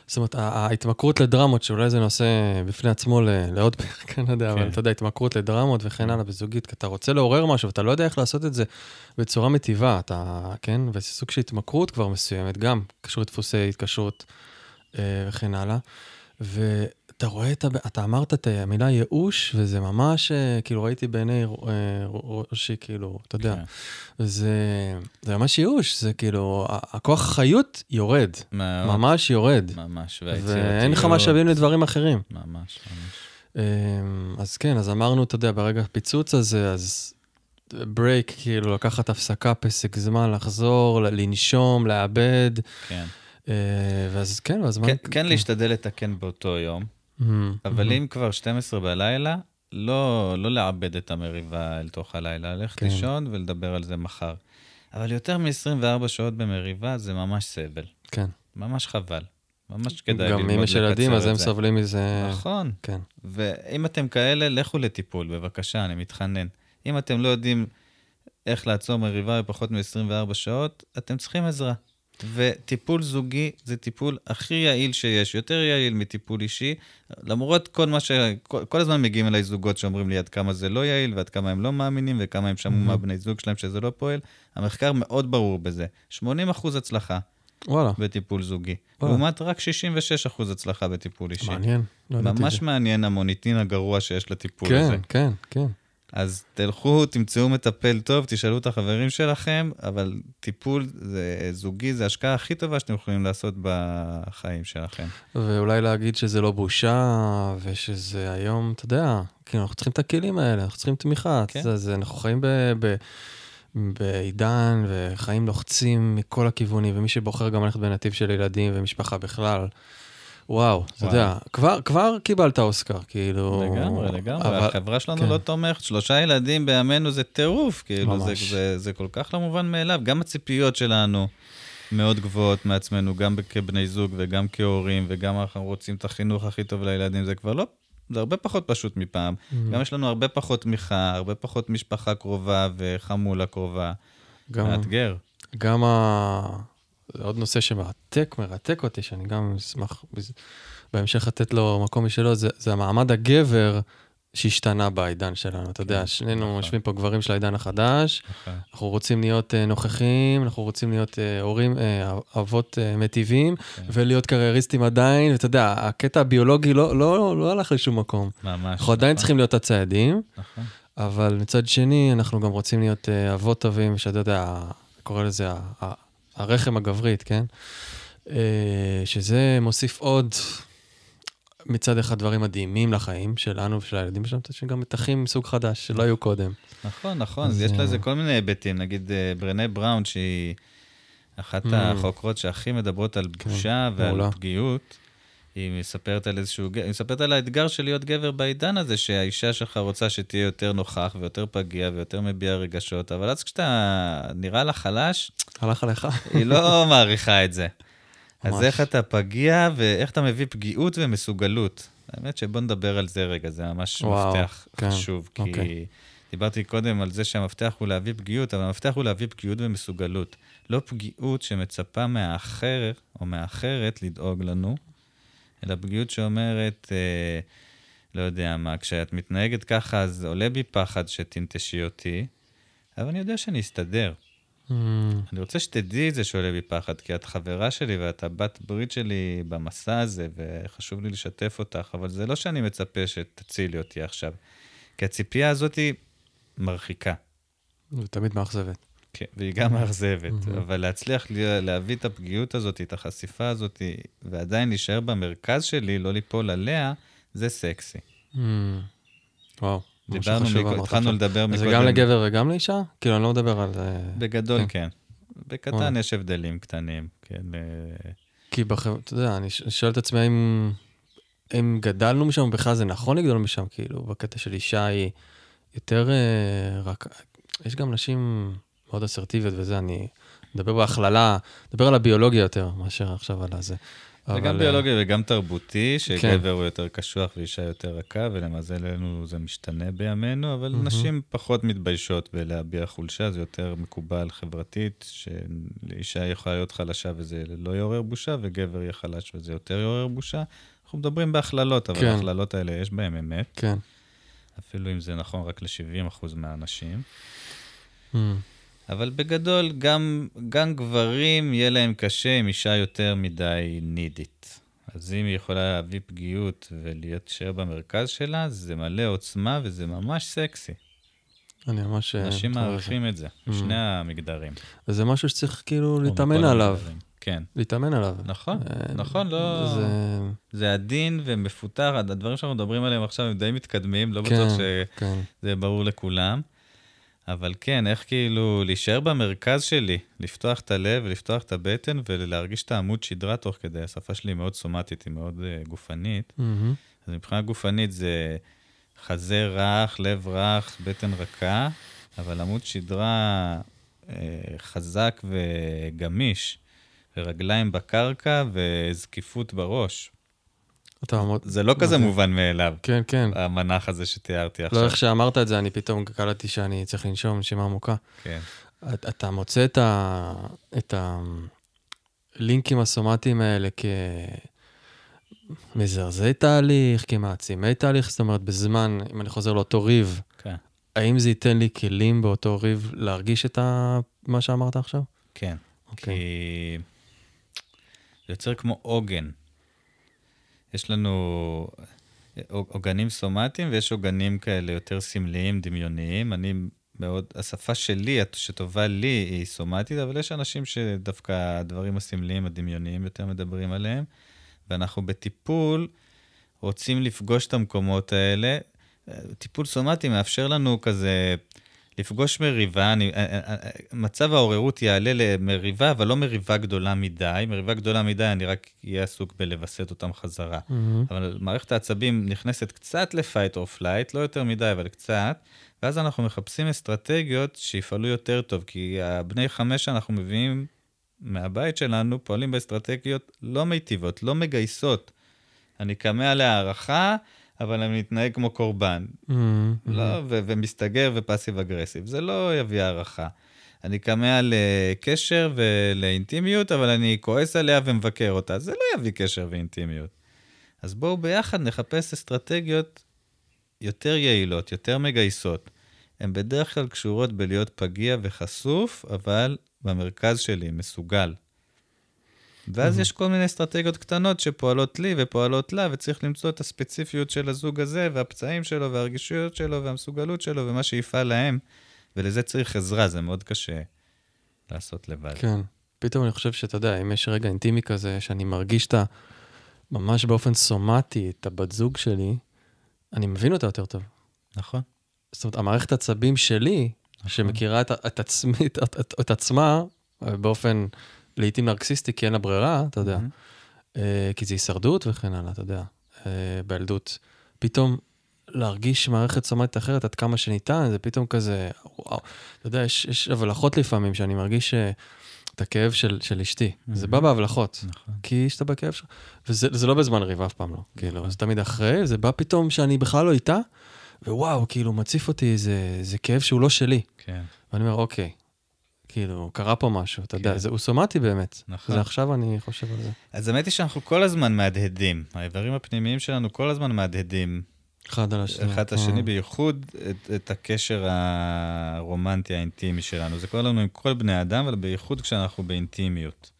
זאת אומרת, ההתמכרות לדרמות, שאולי זה נושא בפני עצמו ל- לעוד פרק, אני לא יודע, כן. אבל אתה יודע, התמכרות לדרמות וכן הלאה בזוגית, כי אתה רוצה לעורר משהו ואתה לא יודע איך לעשות את זה בצורה מטיבה, אתה, כן? וזה סוג של התמכרות כבר מסוימת, גם קשור לדפוסי התקשרות אה, וכן הלאה. ואתה רואה, את, הב- אתה אמרת את המילה ייאוש, וזה ממש, אה, כאילו, ראיתי בעיני אה, ראשי, כאילו, אתה יודע, כן. זה, זה ממש ייאוש, זה כאילו, ה- הכוח החיות יורד, מאוד, ממש יורד, ממש, ואין לך משאבים לדברים אחרים. ממש, ממש. אמ, אז כן, אז אמרנו, אתה יודע, ברגע הפיצוץ הזה, אז break, כאילו, לקחת הפסקה, פסק זמן, לחזור, לנשום, לעבד, כן. אה, ואז כן, ואז מה... כן, כן להשתדל לתקן באותו יום, אבל מהמם. אם כבר 12 בלילה, לא, לא לעבד את המריבה אל תוך הלילה, ללכת כן. לישון ולדבר על זה מחר. אבל יותר מ-24 שעות במריבה זה ממש סבל, כן. ממש חבל. ממש כדאי ללמוד גם לקצר אם את יש זה. ילדים, אז הם סובלים מזה. נכון. כן. ואם אתם כאלה, לכו לטיפול, בבקשה, אני מתחנן. אם אתם לא יודעים איך לעצור מריבה בפחות מ-24 שעות, אתם צריכים עזרה. וטיפול זוגי זה טיפול הכי יעיל שיש, יותר יעיל מטיפול אישי, למרות כל מה ש... כל, כל הזמן מגיעים אליי זוגות שאומרים לי עד כמה זה לא יעיל, ועד כמה הם לא מאמינים, וכמה הם שמעו. מהבני זוג שלהם שזה לא פועל. המחקר מאוד ברור בזה. 80 אחוז הצלחה וואלה, בטיפול זוגי, וואו. לעומת רק 66 אחוז הצלחה בטיפול אישי. מעניין. לא ממש. מעניין המוניטין הגרוע שיש לטיפול הזה. כן, כן, כן. אז תלכו, תמצאו מטפל טוב, תשאלו את החברים שלכם, אבל טיפול זה, זוגי זה ההשקעה הכי טובה שאתם יכולים לעשות בחיים שלכם. ואולי להגיד שזה לא בושה, ושזה היום, אתה יודע, כאילו, אנחנו צריכים את הכלים האלה, אנחנו צריכים תמיכה. כן. זה, זה, אנחנו חיים ב, ב, בעידן, וחיים לוחצים מכל הכיוונים, ומי שבוחר גם ללכת בנתיב של ילדים ומשפחה בכלל, וואו, אתה. יודע, כבר, כבר קיבלת אוסקר, כאילו... לגמרי, לגמרי. אבל- החברה שלנו כן. לא תומכת, שלושה ילדים בימינו זה טירוף, כאילו, זה. זה, זה כל כך לא מובן מאליו. גם הציפיות שלנו מאוד גבוהות מעצמנו, גם כבני זוג וגם כהורים, וגם אנחנו רוצים את החינוך הכי טוב לילדים, זה כבר לא, זה הרבה פחות פשוט מפעם. Mm. גם יש לנו הרבה פחות תמיכה, הרבה פחות משפחה קרובה וחמולה קרובה. גם, מאתגר. גם ה... זה עוד נושא שמרתק, מרתק אותי, שאני גם אשמח בהמשך לתת לו מקום משלו, זה, זה המעמד הגבר שהשתנה בעידן שלנו. אתה יודע, כן, שנינו נכון. יושבים פה גברים של העידן החדש, נכון. אנחנו רוצים להיות אה, נוכחים, אנחנו רוצים להיות אה, הורים, אה, אבות אה, מטיבים, כן. ולהיות קרייריסטים עדיין, ואתה יודע, הקטע הביולוגי לא, לא, לא הלך לשום מקום. ממש. אנחנו עדיין נכון, צריכים להיות הציידים, נכון. אבל מצד שני, אנחנו גם רוצים להיות אה, אבות טובים, שאתה יודע, קורא לזה ה- הרחם הגברית, כן? אה, שזה מוסיף עוד, מצד אחד, דברים מדהימים לחיים שלנו ושל הילדים שלנו, מצד שני גם מתחים מסוג חדש שלא היו קודם. נכון, נכון, אז, יש אה, לזה כל מיני היבטים. נגיד אה, ברנה בראון, שהיא אחת Mm. החוקרות שהכי מדברות על כן, בושה ועל מעולה. פגיעות. היא מספרת על איזשהו, היא מספרת על האתגר של להיות גבר בעידן הזה, שהאישה שלך רוצה שתהיה יותר נוכח ויותר פגיע ויותר מביע רגשות, אבל אז כשאתה נראה לה חלש, הלך עליך? היא לא מעריכה את זה. אז ממש. איך אתה פגיע ואיך אתה מביא פגיעות ומסוגלות. האמת שבוא נדבר על זה רגע, זה ממש וואו, מפתח כן, חשוב. כי אוקיי. דיברתי קודם על זה שהמפתח הוא להביא פגיעות, אבל המפתח הוא להביא פגיעות ומסוגלות. לא פגיעות שמצפה מהאחר או מהאחרת לדאוג לנו, אלא פגיעות שאומרת, אה, לא יודע מה, כשאת מתנהגת ככה, אז עולה בי פחד שתנטשי אותי, אבל אני יודע שאני אסתדר. Mm, אני רוצה שתדעי את זה שעולה בי פחד, כי את חברה שלי ואת הבת ברית שלי במסע הזה, וחשוב לי לשתף אותך, אבל זה לא שאני מצפה שתצילי אותי עכשיו. כי הציפייה הזאת היא מרחיקה, זה תמיד מאכזבת. כן, והיא גם מאכזבת, מהמם. אבל להצליח לה- להביא את הפגיעות הזאת, את החשיפה הזאת, ועדיין להישאר במרכז שלי, לא ליפול עליה, זה סקסי. Mm, וואו. דיברנו, התחלנו. לדבר מקודם. זה גם לגבר וגם לאישה? כאילו, אני לא מדבר על... אה, בגדול, כן. כן. בקטן יש הבדלים קטנים, כן. אה, כי בחברה, אתה יודע, אני שואל את עצמי האם, האם גדלנו משם, בכלל זה נכון לגדול משם, כאילו, בקטע של אישה היא יותר אה, רק, יש גם נשים מאוד אסרטיביות וזה, אני מדבר בהכללה, מדבר על הביולוגיה יותר מאשר עכשיו על הזה. זה אבל, גם אה, ביולוגי וגם תרבותי, כן. שגבר הוא יותר קשוח ואישה יותר רכה, ולמזלנו זה משתנה בימינו, אבל מהמם. נשים פחות מתביישות בלהביע חולשה, זה יותר מקובל חברתית, שאישה יכולה להיות חלשה וזה לא יעורר בושה, וגבר יהיה חלש וזה יותר יעורר בושה. אנחנו מדברים בהכללות, אבל כן. ההכללות האלה יש בהן אמת, כן. אפילו אם זה נכון רק ל-70% מהאנשים. Mm, אבל בגדול, גם, גם גברים, יהיה להם קשה עם אישה יותר מדי נידית. אז אם היא יכולה להביא פגיעות ולהישאר במרכז שלה, זה מלא עוצמה וזה ממש סקסי. אני ממש... אה, אנשים. מעריכים את זה, Mm. בשני המגדרים. וזה משהו שצריך כאילו להתאמן עליו. המגדרים. כן, להתאמן עליו. נכון, אה, נכון, לא... זה... זה עדין ומפותח, הדברים שאנחנו מדברים עליהם עכשיו הם די מתקדמים, לא בטוח כן, שזה כן. ברור לכולם. אבל כן, איך כאילו להישאר במרכז שלי, לפתוח את הלב ולפתוח את הבטן ולהרגיש את העמוד שדרה תוך כדי. השפה שלי מאוד סומטית, היא מאוד uh, גופנית. מהמם. אז מבחינה גופנית זה חזה רך, לב רך, בטן רכה, אבל עמוד שדרה uh, חזק וגמיש, ורגליים בקרקע וזקיפות בראש. אתה מאוד... זה לא כזה. מובן מאליו, כן, כן. המנח הזה שתיארתי עכשיו. לא, איך שאמרת את זה, אני פתאום קלטתי שאני צריך לנשום נשימה עמוקה. כן. את- אתה מוצא את, ה... את הלינקים הסומטיים האלה כמזרזי תהליך, כמעצימי תהליך, זאת אומרת, בזמן, אם אני חוזר לאותו ריב, כן. האם זה ייתן לי כלים באותו ריב להרגיש את ה... מה שאמרת עכשיו? כן. אוקיי. כי זה יוצר כמו עוגן. יש לנו עוגנים סומטיים ויש עוגנים כאלה יותר סמליים, דמיוניים. אני מאוד, השפה שלי, שטובה לי, היא סומטית, אבל יש אנשים שדווקא הדברים הסמליים, הדמיוניים יותר מדברים עליהם, ואנחנו בטיפול רוצים לפגוש את המקומות האלה. טיפול סומטי מאפשר לנו כזה לפגוש מריבה, אני, אה, אה, אה, מצב העוררות יעלה למריבה, אבל לא מריבה גדולה מדי. מריבה גדולה מדי, אני רק אהיה עסוק בלווסת אותם חזרה. מהמם. אבל מערכת העצבים נכנסת קצת ל-fight or flight, לא יותר מדי, אבל קצת, ואז אנחנו מחפשים אסטרטגיות שיפעלו יותר טוב, כי הבני חמש שאנחנו מביאים מהבית שלנו פועלים באסטרטגיות לא מיטיבות, לא מגייסות. אני כמה להערכה, אבל אני מתנהג כמו קורבן. Mm-hmm. לא, ו- ומסתגר ופאסיב אגרסיב. זה לא יביא הערכה. אני כמה לקשר ולאינטימיות, אבל אני כועס עליה ומבקר אותה. זה לא יביא קשר ואינטימיות. אז בואו ביחד נחפש אסטרטגיות יותר יעילות, יותר מגייסות. הן בדרך כלל קשורות בלהיות פגיע וחשוף, אבל במרכז שלי, מסוגל. ואז יש כל מיני אסטרטגיות קטנות שפועלות לי ופועלות לה, וצריך למצוא את הספציפיות של הזוג הזה, והפצעים שלו, והרגישויות שלו, והמסוגלות שלו, ומה שיפעל להם, ולזה צריך עזרה, זה מאוד קשה לעשות לבד. כן. פתאום אני חושב שאתה יודע, אם יש רגע אינטימי כזה, שאני מרגיש את ה... ממש באופן סומטי, את הבת זוג שלי, אני מבין אותה יותר טוב. נכון. זאת אומרת, המערכת עצבים שלי, שמכירה את, את עצמי, את, את, את עצמה, באופן לעיתים נרקסיסטי, כי אין לה ברירה, אתה יודע, אה, כי זה הישרדות וכן הלאה, אתה יודע, אה, בילדות. פתאום להרגיש מערכת סומטית אחרת עד כמה שניתן, זה פתאום כזה, וואו, אתה יודע, יש, יש הבלחות לפעמים שאני מרגיש אה, את הכאב של, של אשתי. זה בא בהבלחות, נכון. כי את בכאב שלך. וזה זה לא בזמן ריב, אף פעם לא. כאילו, זה תמיד אחרי, זה בא פתאום שאני בכלל לא איתה, ווואו, כאילו, מציף אותי איזה, איזה כאב שהוא לא שלי. כן. ואני אומר, אוקיי, כאילו, קרה פה משהו, אתה יודע, כן. זה, הוא סומטי באמת. נכון. זה עכשיו אני חושב על זה. אז האמת היא שאנחנו כל הזמן מהדהדים. האיברים הפנימיים שלנו כל הזמן מהדהדים אחד על השני. אחד את כן. השני, בייחוד את, את הקשר הרומנטי האינטימי שלנו. זה קורה לנו עם כל בני אדם, אבל בייחוד כשאנחנו באינטימיות.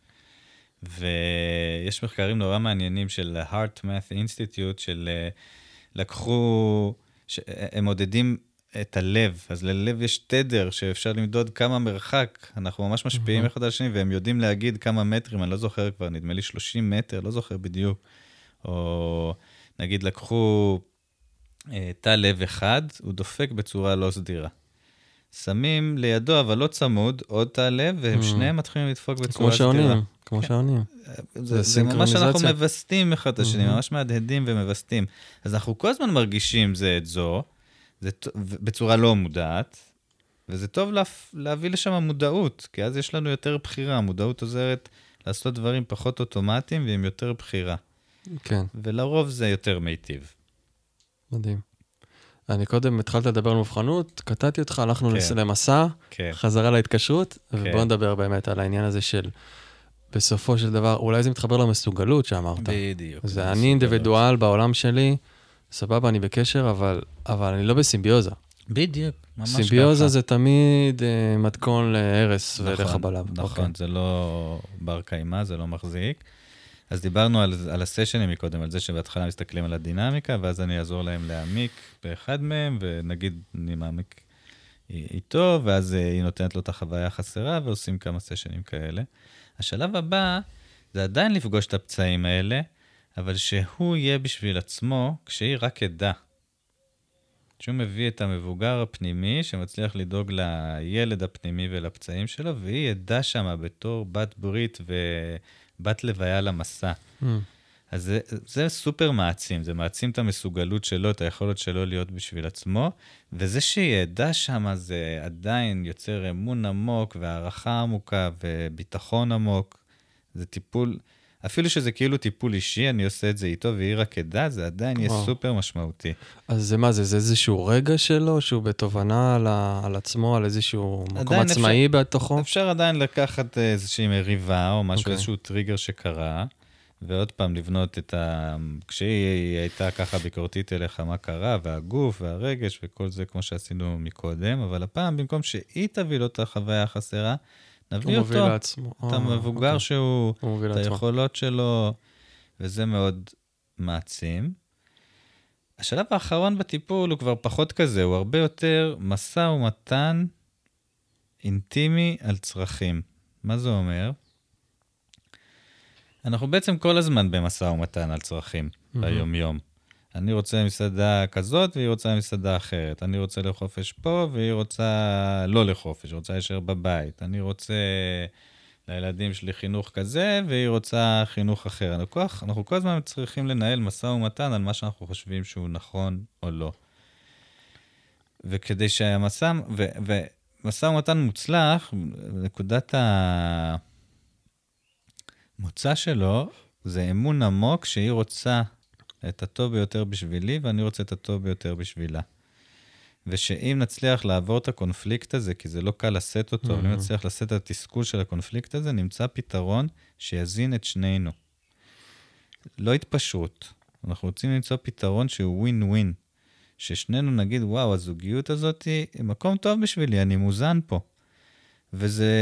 ויש מחקרים נורא מעניינים של ה-Heart Math Institute, של אה, לקחו, ש- הם מודדים את הלב, אז ללב יש תדר שאפשר למדוד כמה מרחק, אנחנו ממש משפיעים אחד על השני, והם יודעים להגיד כמה מטרים, אני לא זוכר כבר, נדמה לי 30 מטר, לא זוכר בדיוק. או נגיד לקחו אה, תא לב אחד, הוא דופק בצורה לא סדירה. שמים לידו, אבל לא צמוד, עוד תא לב, והם. שניהם מתחילים לדפוק בצורה כמו סדירה. שעונים, כמו כן. שעונים. זה, זה זה ממש אנחנו. מווסתים אחד את השני. ממש מהדהדים ומווסתים. אז אנחנו כל הזמן מרגישים זה את זו, זה בצורה לא מודעת, וזה טוב לה, להביא לשם מודעות, כי אז יש לנו יותר בחירה. המודעות עוזרת לעשות דברים פחות אוטומטיים ועם יותר בחירה. כן, ולרוב זה יותר מיטיב. מדהים. אני קודם התחלת לדבר על מובחנות, קטעתי אותך, הלכנו כן. למסע, כן. חזרה להתקשרות, כן. ובואו נדבר באמת על העניין הזה של, בסופו של דבר, אולי זה מתחבר למסוגלות שאמרת. בדיוק. זה אני אינדיבידואל בעולם שלי, סבבה, אני בקשר, אבל, אבל אני לא בסימביוזה. בדיוק, ממש ככה. סימביוזה זה תמיד אה, מתכון להרס ולך נכון, בלב. נכון, אוקיי. זה לא בר קיימא, זה לא מחזיק. אז דיברנו על, על הסשנים מקודם, על זה שבהתחלה מסתכלים על הדינמיקה, ואז אני אעזור להם להעמיק באחד מהם, ונגיד אני מעמיק איתו, ואז אה, היא נותנת לו את החוויה החסרה, ועושים כמה סשנים כאלה. השלב הבא זה עדיין לפגוש את הפצעים האלה, אבל שהוא יהיה בשביל עצמו, כשהיא רק עדה. שהוא מביא את המבוגר הפנימי שמצליח לדאוג לילד הפנימי ולפצעים שלו, והיא עדה שמה בתור בת ברית ובת לוויה למסע. Mm, אז זה, זה סופר מעצים, זה מעצים את המסוגלות שלו, את היכולת שלו להיות בשביל עצמו, וזה שהיא עדה שמה זה עדיין יוצר אמון עמוק והערכה עמוקה וביטחון עמוק. זה טיפול, אפילו שזה כאילו טיפול אישי, אני עושה את זה איתו והיא רק עדה, זה עדיין יהיה. סופר משמעותי. אז זה מה זה, זה איזשהו רגע שלו, שהוא בתובנה על, ה, על עצמו, על איזשהו מקום עדיין אפשר- עצמאי בתוכו? אפשר עדיין לקחת איזושהי מריבה או משהו, אוקיי. איזשהו טריגר שקרה, ועוד פעם לבנות את ה... כשהיא הייתה ככה ביקורתית אליך, מה קרה, והגוף והרגש וכל זה, כמו שעשינו מקודם, אבל הפעם, במקום שהיא תביא לו את החוויה החסרה, הוא נביא מוביל אותו, לעצמו. את אה, המבוגר אוקיי. שהוא, הוא מוביל את לעצמו. היכולות שלו, וזה מאוד מעצים. השלב האחרון בטיפול הוא כבר פחות כזה, הוא הרבה יותר משא ומתן אינטימי על צרכים. מה זה אומר? אנחנו בעצם כל הזמן במשא ומתן על צרכים מהמם. ביום-יום. אני רוצה מסעדה כזאת והיא רוצה מסעדה אחרת. אני רוצה לחופש פה והיא רוצה לא לחופש, רוצה להישאר בבית. אני רוצה לילדים שלי חינוך כזה והיא רוצה חינוך אחר. אנחנו כל, אנחנו כל הזמן צריכים לנהל משא ומתן על מה שאנחנו חושבים שהוא נכון או לא. וכדי שהמשא, ו, ומשא ומתן מוצלח, נקודת. המוצא שלו זה אמון עמוק שהיא רוצה את הטוב ביותר בשבילי ואני רוצה את הטוב ביותר בשבילה. ושאם נצליח לעבור את הקונפליקט הזה, כי זה לא קל לשאת אותו, אבל אם Mhm. נצליח לשאת את התסכול של הקונפליקט הזה, נמצא פתרון שיזין את שנינו. לא התפשרות. אנחנו רוצים למצוא פתרון שהוא ווין ווין. ששנינו נגיד, וואו, הזוגיות הזאת היא מקום טוב בשבילי, אני מוזן פה. וזה,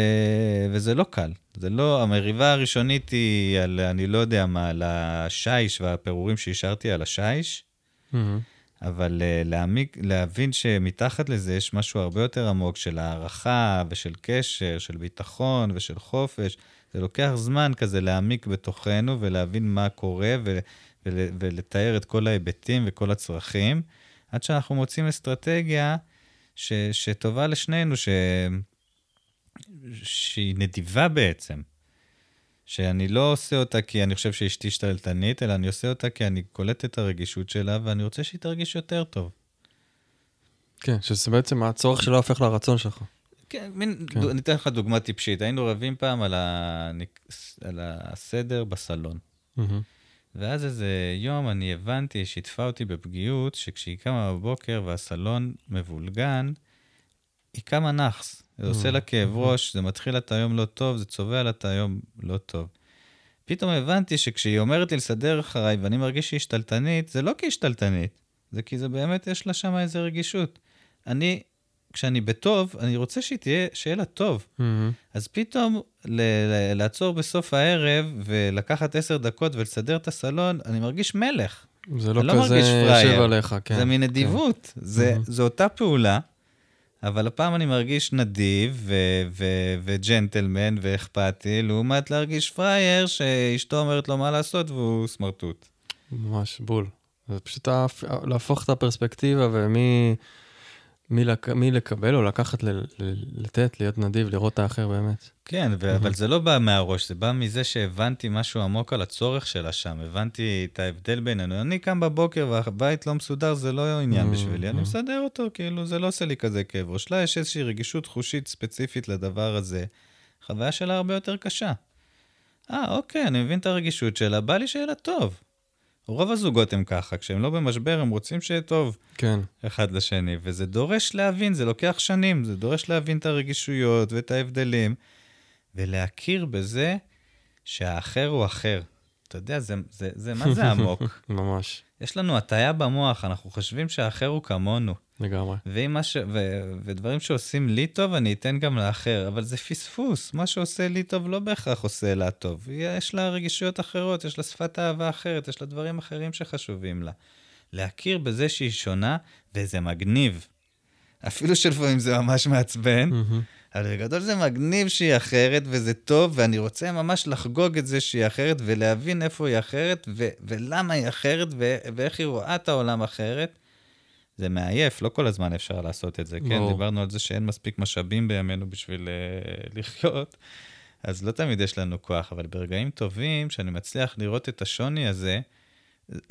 וזה לא קל. זה לא, המריבה הראשונית היא על, אני לא יודע מה, על השיש והפירורים שהשארתי על השיש, מהמם. אבל uh, להעמיק, להבין שמתחת לזה יש משהו הרבה יותר עמוק של הערכה ושל קשר, של ביטחון ושל חופש. זה לוקח זמן כזה להעמיק בתוכנו ולהבין מה קורה ו- ול- ולתאר את כל ההיבטים וכל הצרכים, עד שאנחנו מוצאים אסטרטגיה ש- שטובה לשנינו, ש- שהיא נדיבה בעצם. שאני לא עושה אותה כי אני חושב שאשתי שתלטנית, אלא אני עושה אותה כי אני קולט את הרגישות שלה, ואני רוצה שהיא תרגיש יותר טוב. כן, שזה בעצם הצורך שלה הופך לרצון שלך. כן, מין, כן. אני אתן לך דוגמה טיפשית. היינו רבים פעם על, הניק... על הסדר בסלון. מהמם. ואז איזה יום אני הבנתי, היא שיתפה אותי בפגיעות, שכשהיא קמה בבוקר והסלון מבולגן, היא קמה נאחס. זה עושה לה כאב ראש, זה מתחיל לה את היום לא טוב, זה צובע לה את היום לא טוב. פתאום הבנתי שכשהיא אומרת לי לסדר אחריי ואני מרגיש שהיא שתלטנית, זה לא כי היא שתלטנית, זה כי זה באמת, יש לה שם איזה רגישות. אני, כשאני בטוב, אני רוצה שהיא תהיה, שיהיה לה טוב. מהמם. אז פתאום ל- ל- לעצור בסוף הערב ולקחת עשר דקות ולסדר את הסלון, אני מרגיש מלך. זה לא לא כזה פראייר. יושב עליך, כן. זה מנדיבות. זה, מהמם. זו אותה פעולה, אבל הפעם אני מרגיש נדיב וג'נטלמן ואכפתי, לעומת להרגיש פראייר שאשתו אומרת לו מה לעשות והוא סמרטוט. ממש בול. זה פשוט להפ- להפוך את הפרספקטיבה ומי מי לק... מי לקבל או לקחת, ל... לתת, להיות נדיב, לראות את האחר באמת. כן, ו- אבל זה לא בא מהראש, זה בא מזה שהבנתי משהו עמוק על הצורך שלה שם. הבנתי את ההבדל בינינו. אני קם בבוקר והבית לא מסודר, זה לא עניין בשבילי. אני. מסדר אותו, כאילו, זה לא עושה לי כזה כאב ראש. לה יש איזושהי רגישות חושית ספציפית לדבר הזה. החוויה שלה הרבה יותר קשה. אה, אוקיי, אני מבין את הרגישות שלה, בא לי שיהיה לה טוב. רוב הזוגות הם ככה, כשהם לא במשבר, הם רוצים שיהיה טוב. כן, אחד לשני, וזה דורש להבין, זה לוקח שנים, זה דורש להבין את הרגישויות ואת ההבדלים, ולהכיר בזה שהאחר הוא אחר. אתה יודע, זה, זה, זה מה זה עמוק? ממש, יש לנו הטיה במוח, אנחנו חושבים שהאחר הוא כמונו. לגמרי. ש... ו... ודברים שעושים לי טוב, אני אתן גם לאחר, אבל זה פספוס. מה שעושה לי טוב לא בהכרח עושה לה טוב. יש לה רגישויות אחרות, יש לה שפת אהבה אחרת, יש לה דברים אחרים שחשובים לה. להכיר בזה שהיא שונה, וזה מגניב. אפילו שלפעמים זה ממש מעצבן, מהמם. אבל בגדול זה מגניב שהיא אחרת, וזה טוב, ואני רוצה ממש לחגוג את זה שהיא אחרת, ולהבין איפה היא אחרת, ו- ולמה היא אחרת, ו- ואיך היא רואה את העולם אחרת. זה מעייף, לא כל הזמן אפשר לעשות את זה, כן? ברור. דיברנו על זה שאין מספיק משאבים בימינו בשביל uh, לחיות, אז לא תמיד יש לנו כוח, אבל ברגעים טובים, שאני מצליח לראות את השוני הזה,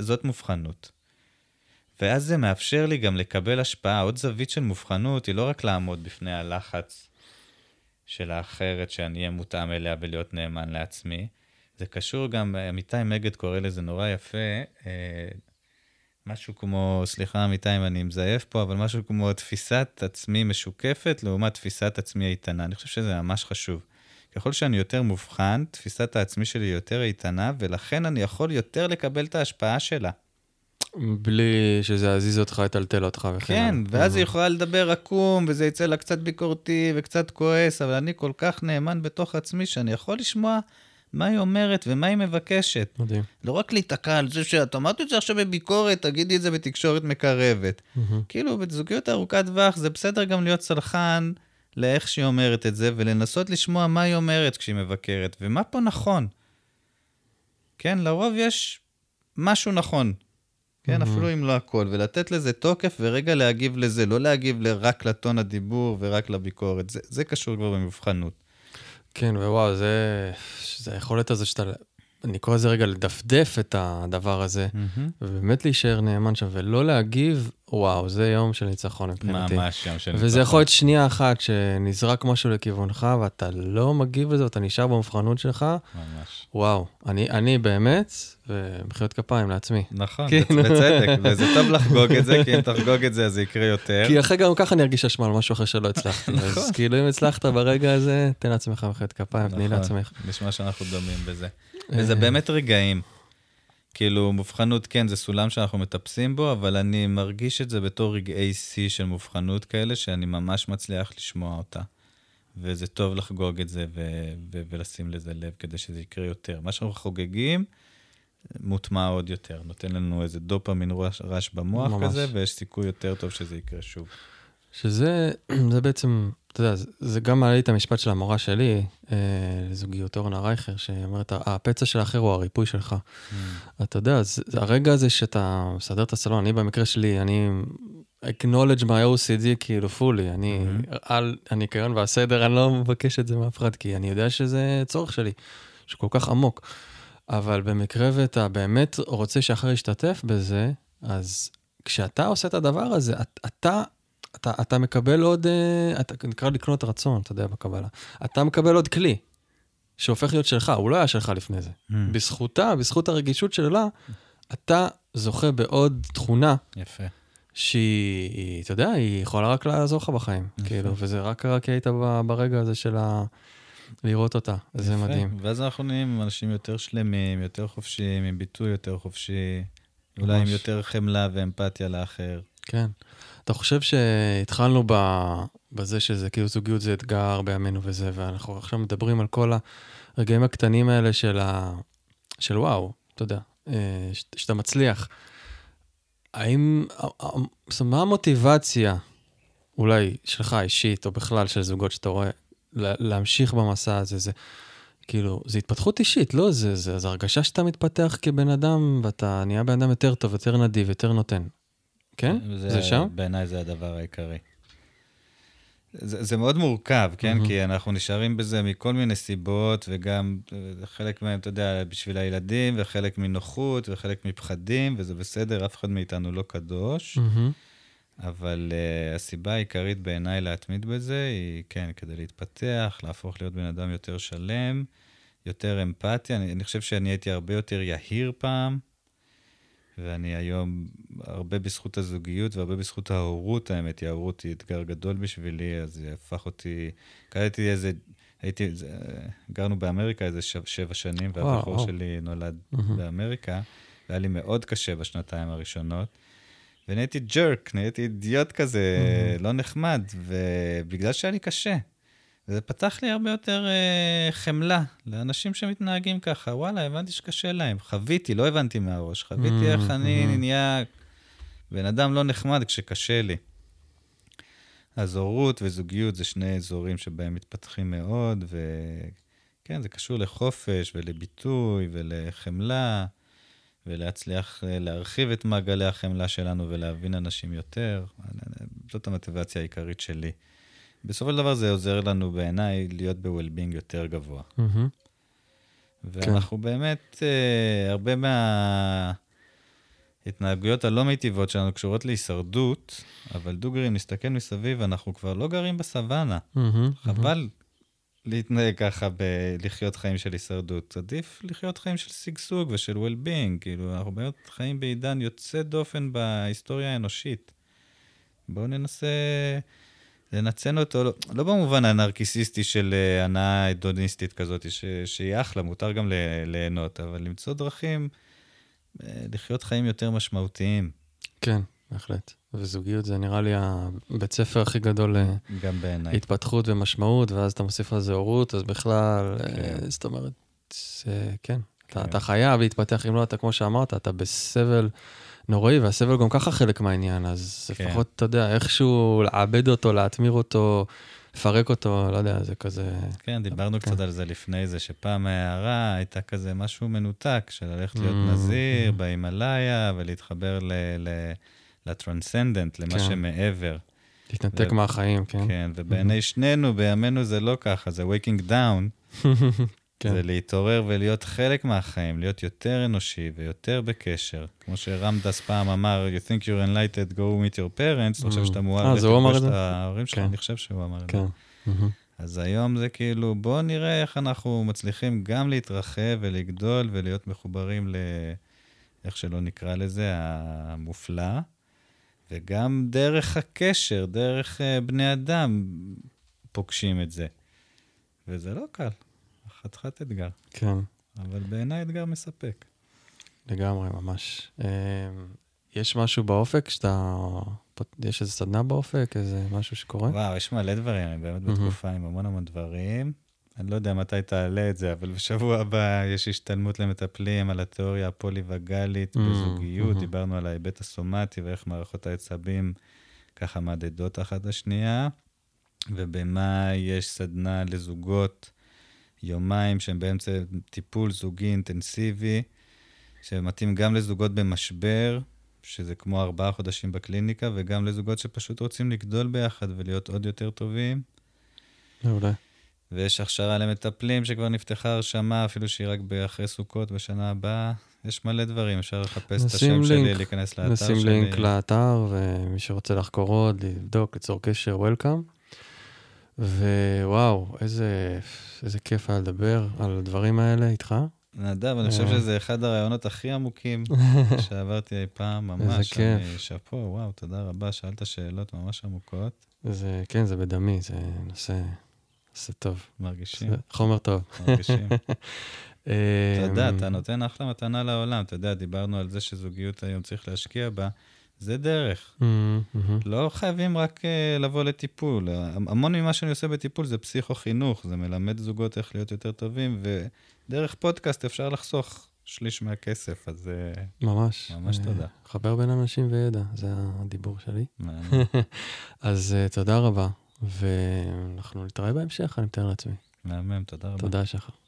זאת מובחנות. ואז זה מאפשר לי גם לקבל השפעה. עוד זווית של מובחנות היא לא רק לעמוד בפני הלחץ של האחרת, שאני אהיה מותאם אליה ולהיות נאמן לעצמי. זה קשור גם, עמיתי מגד קורא לזה נורא יפה, אה, משהו כמו, סליחה עמיתי אם אני מזייף פה, אבל משהו כמו תפיסת עצמי משוקפת לעומת תפיסת עצמי איתנה. אני חושב שזה ממש חשוב. ככל שאני יותר מובחן, תפיסת העצמי שלי יותר איתנה, ולכן אני יכול יותר לקבל את ההשפעה שלה. בלי שזה יזיז אותך, יטלטל אותך וכן כן. ואז היא. יכולה לדבר עקום, וזה יצא לה קצת ביקורתי וקצת כועס, אבל אני כל כך נאמן בתוך עצמי, שאני יכול לשמוע מה היא אומרת ומה היא מבקשת. מדהים. לא רק להיתקע על זה שאת אמרת את זה עכשיו בביקורת, תגידי את זה בתקשורת מקרבת. מהמם. כאילו, בזוגיות ארוכת טווח זה בסדר גם להיות סלחן לאיך שהיא אומרת את זה, ולנסות לשמוע מה היא אומרת כשהיא מבקרת, ומה פה נכון. כן, לרוב יש משהו נכון. כן, מהמם. אפילו אם לא הכל, ולתת לזה תוקף ורגע להגיב לזה, לא להגיב רק לטון הדיבור ורק לביקורת. זה, זה קשור כבר במבחנות. כן, ווואו, זה... זה היכולת הזו שאתה... אני קורא לזה רגע לדפדף את הדבר הזה, ובאמת להישאר נאמן שם, ולא להגיב וואו, זה יום של ניצחון מבחינתי. ממש יום של וזה ניצחון. יכול להיות שנייה אחת שנזרק משהו לכיוונך, ואתה לא מגיב לזה, ואתה נשאר במובחנות שלך, ממש. וואו, אני, אני באמת, ומחיאות כפיים לעצמי. נכון, כאילו. בצדק, וזה טוב לחגוג את זה, כי אם תחגוג את זה, אז זה יקרה יותר. כי אחרי גם ככה אני ארגיש אשמה על משהו אחר שלא הצלחתי. אז נכון. כאילו אם הצלחת ברגע הזה, תן לעצמך מחיאות כפיים, תני נכון. לעצמך. נשמע שאנחנו דומים בזה. וזה באמת רגעים. כאילו, מובחנות, כן, זה סולם שאנחנו מטפסים בו, אבל אני מרגיש את זה בתור רגעי שיא של מובחנות כאלה, שאני ממש מצליח לשמוע אותה. וזה טוב לחגוג את זה ו- ו- ולשים לזה לב כדי שזה יקרה יותר. מה שאנחנו חוגגים, מוטמע עוד יותר. נותן לנו איזה דופמין רעש, רעש במוח ממש. כזה, ויש סיכוי יותר טוב שזה יקרה שוב. שזה זה בעצם, אתה יודע, זה- זה גם מעלה לי את המשפט של המורה שלי, אה, לזוגיות אורנה רייכר, שאומרת, הפצע של האחר הוא הריפוי שלך. אתה יודע, זה, זה הרגע הזה שאתה מסדר את הסלון, אני במקרה שלי, אני acknowledge my OCD כאילו פולי, אני על הניקיון והסדר, אני לא מבקש את זה מאף אחד, כי אני יודע שזה צורך שלי, שכל כך עמוק. אבל במקרה ואתה באמת רוצה שאחר ישתתף בזה, אז כשאתה עושה את הדבר הזה, את- אתה, אתה, אתה מקבל עוד, אה, אתה נקרא לקנות רצון, אתה יודע, בקבלה. אתה מקבל עוד כלי, שהופך להיות שלך, הוא לא היה שלך לפני זה. Mm. בזכותה, בזכות הרגישות שלה, אתה זוכה בעוד תכונה יפה. שהיא, אתה יודע, היא יכולה רק לעזור לך בחיים. יפה. כאילו, וזה רק כי היית ברגע הזה של ה... לראות אותה, זה יפה. מדהים. ואז אנחנו נהיים אנשים יותר שלמים, יותר חופשיים, עם ביטוי יותר חופשי, אולי עם ממש. יותר חמלה ואמפתיה לאחר. כן. אתה חושב שהתחלנו ב... בזה שזה כאילו זוגיות זה אתגר בימינו וזה, ואנחנו עכשיו מדברים על כל הרגעים הקטנים האלה של ה... של וואו, אתה יודע, אה, שאתה מצליח. האם... מה המוטיבציה, אולי שלך אישית, או בכלל של זוגות שאתה רואה, לה- להמשיך במסע הזה? זה כאילו, זה התפתחות אישית, לא? זה, זה, זה הרגשה שאתה מתפתח כבן אדם, ואתה נהיה בן אדם יותר טוב, יותר נדיב, יותר נותן. כן? וזה- זה שם? בעיניי זה הדבר העיקרי. זה, זה מאוד מורכב, כן? מהמם. כי אנחנו נשארים בזה מכל מיני סיבות, וגם אה, חלק מהם, אתה יודע, בשביל הילדים, וחלק מנוחות, וחלק מפחדים, וזה בסדר, אף אחד מאיתנו לא קדוש. מהמם. אבל uh, הסיבה העיקרית בעיניי להתמיד בזה היא, כן, כדי להתפתח, להפוך להיות בן אדם יותר שלם, יותר אמפתיה. אני, אני חושב שאני הייתי הרבה יותר יהיר פעם, ואני היום, הרבה בזכות הזוגיות והרבה בזכות ההורות, האמת היא, ההורות היא אתגר גדול בשבילי, אז זה הפך אותי, קראתי איזה, הייתי, זה, גרנו באמריקה איזה ש, שבע שנים, והבחור וואו. שלי נולד מהמם. באמריקה, והיה לי מאוד קשה בשנתיים הראשונות. ונהייתי ג'רק, נהייתי אידיוט כזה, לא נחמד, ובגלל שהיה לי קשה. וזה פתח לי הרבה יותר אה, חמלה לאנשים שמתנהגים ככה. וואלה, הבנתי שקשה להם. חוויתי, לא הבנתי מהראש, חוויתי איך אני Mhm. נהיה בן אדם לא נחמד כשקשה לי. אז הורות וזוגיות זה שני אזורים שבהם מתפתחים מאוד, וכן, זה קשור לחופש ולביטוי ולחמלה, ולהצליח אה, להרחיב את מעגלי החמלה שלנו ולהבין אנשים יותר. זאת המוטיבציה העיקרית שלי. בסופו של דבר זה עוזר לנו בעיניי להיות ב-well-being יותר גבוה. ואנחנו באמת, אה, הרבה מההתנהגויות הלא מיטיבות שלנו קשורות להישרדות, אבל דוגרי, אם נסתכל מסביב, אנחנו כבר לא גרים בסוואנה. חבל להתנהג ככה בלחיות חיים של הישרדות. עדיף לחיות חיים של שגשוג ושל well-being. כאילו, אנחנו באמת חיים בעידן יוצא דופן בהיסטוריה האנושית. בואו ננסה לנצל אותו, לא, לא במובן הנרקיסיסטי של אה, הנאה הדוניסטית כזאת, ש, שהיא אחלה, מותר גם ל- ליהנות, אבל למצוא דרכים אה, לחיות חיים יותר משמעותיים, כן, בהחלט. וזוגיות זה נראה לי הבית ספר הכי גדול אה, גם בעיניי. להתפתחות ומשמעות, ואז אתה מוסיף על זה הורות, אז בכלל, כן. זאת אומרת, זה, כן, אתה, כן. אתה חייב להתפתח, אם לא, אתה, כמו שאמרת, אתה בסבל נוראי, והסבל גם ככה חלק מהעניין, אז כן. לפחות, אתה יודע, איכשהו לעבד אותו, להטמיר אותו, לפרק אותו, לא יודע, זה כזה... כן, דיברנו כן. קצת על זה לפני זה, שפעם ההערה הייתה כזה משהו מנותק, של ללכת להיות Mm, נזיר mm. בהימאליה ולהתחבר ל- ל- לטרנסנדנט, למה כן. שמעבר. להתנתק ו- מהחיים, כן. כן, ובעיני שנינו, בימינו זה לא ככה, זה waking down, כן. זה להתעורר ולהיות חלק מהחיים, להיות יותר אנושי ויותר בקשר. כמו שרמדס פעם אמר, you think you're enlightened, go meet your parents, אתה חושב Mm. שאתה אה, זה הוא אמר לפגוש את? ההורים שלך, כן. אני חושב שהוא אמר את זה. כן. אז היום זה כאילו, בואו נראה איך אנחנו מצליחים גם להתרחב ולגדול ולהיות מחוברים ל... איך שלא נקרא לזה, המופלא, וגם דרך הקשר, דרך אה, בני אדם, פוגשים את זה. וזה לא קל, חתיכת אתגר, כן, אבל בעיניי אתגר מספק. לגמרי, ממש. אה, יש משהו באופק שאתה... יש איזה סדנה באופק, איזה משהו שקורה? וואו, יש מלא דברים, אני באמת מהמם. בתקופה עם המון המון דברים. אני לא יודע מתי תעלה את זה, אבל בשבוע הבא יש השתלמות למטפלים על התיאוריה הפוליווגלית Mm, בזוגיות. מהמם. דיברנו על ההיבט הסומטי ואיך מערכות העצבים ככה מהדהדות אחת לשנייה. ובמאי יש סדנה לזוגות, יומיים שהם באמצע טיפול זוגי אינטנסיבי, שמתאים גם לזוגות במשבר, שזה כמו ארבעה חודשים בקליניקה, וגם לזוגות שפשוט רוצים לגדול ביחד ולהיות עוד יותר טובים. מעולה. ויש הכשרה למטפלים שכבר נפתחה הרשמה, אפילו שהיא רק אחרי סוכות בשנה הבאה. יש מלא דברים, אפשר לחפש את השם שלי, לינק, להיכנס לאתר שלי. נשים לינק לאתר, ומי שרוצה לחקור עוד, לבדוק, ליצור קשר, וולקאם. ווואו, איזה, איזה כיף היה לדבר על הדברים האלה איתך. נדב, אני חושב אה. שזה אחד הרעיונות הכי עמוקים שעברתי אי פעם, ממש. איזה כיף. שאפו, וואו, תודה רבה, שאלת שאלות ממש עמוקות. זה, כן, זה בדמי, זה נושא, נושא טוב. מרגישים, זה חומר טוב. מרגישים. אתה יודע, אמ, אתה נותן אחלה מתנה לעולם. אתה יודע, דיברנו על זה שזוגיות היום צריך להשקיע בה. זה דרך. אמ, אמ, לא חייבים רק uh, לבוא לטיפול. המון ממה שאני עושה בטיפול זה פסיכו-חינוך, זה מלמד זוגות איך להיות יותר טובים, ודרך פודקאסט אפשר לחסוך שליש מהכסף, אז uh, ממש. ממש אה, תודה. חבר בין אנשים וידע, זה הדיבור שלי. אז אה, תודה רבה, ואנחנו נתראה בהמשך, אני מתאר לעצמי. מהמם, תודה רבה. תודה, שחר.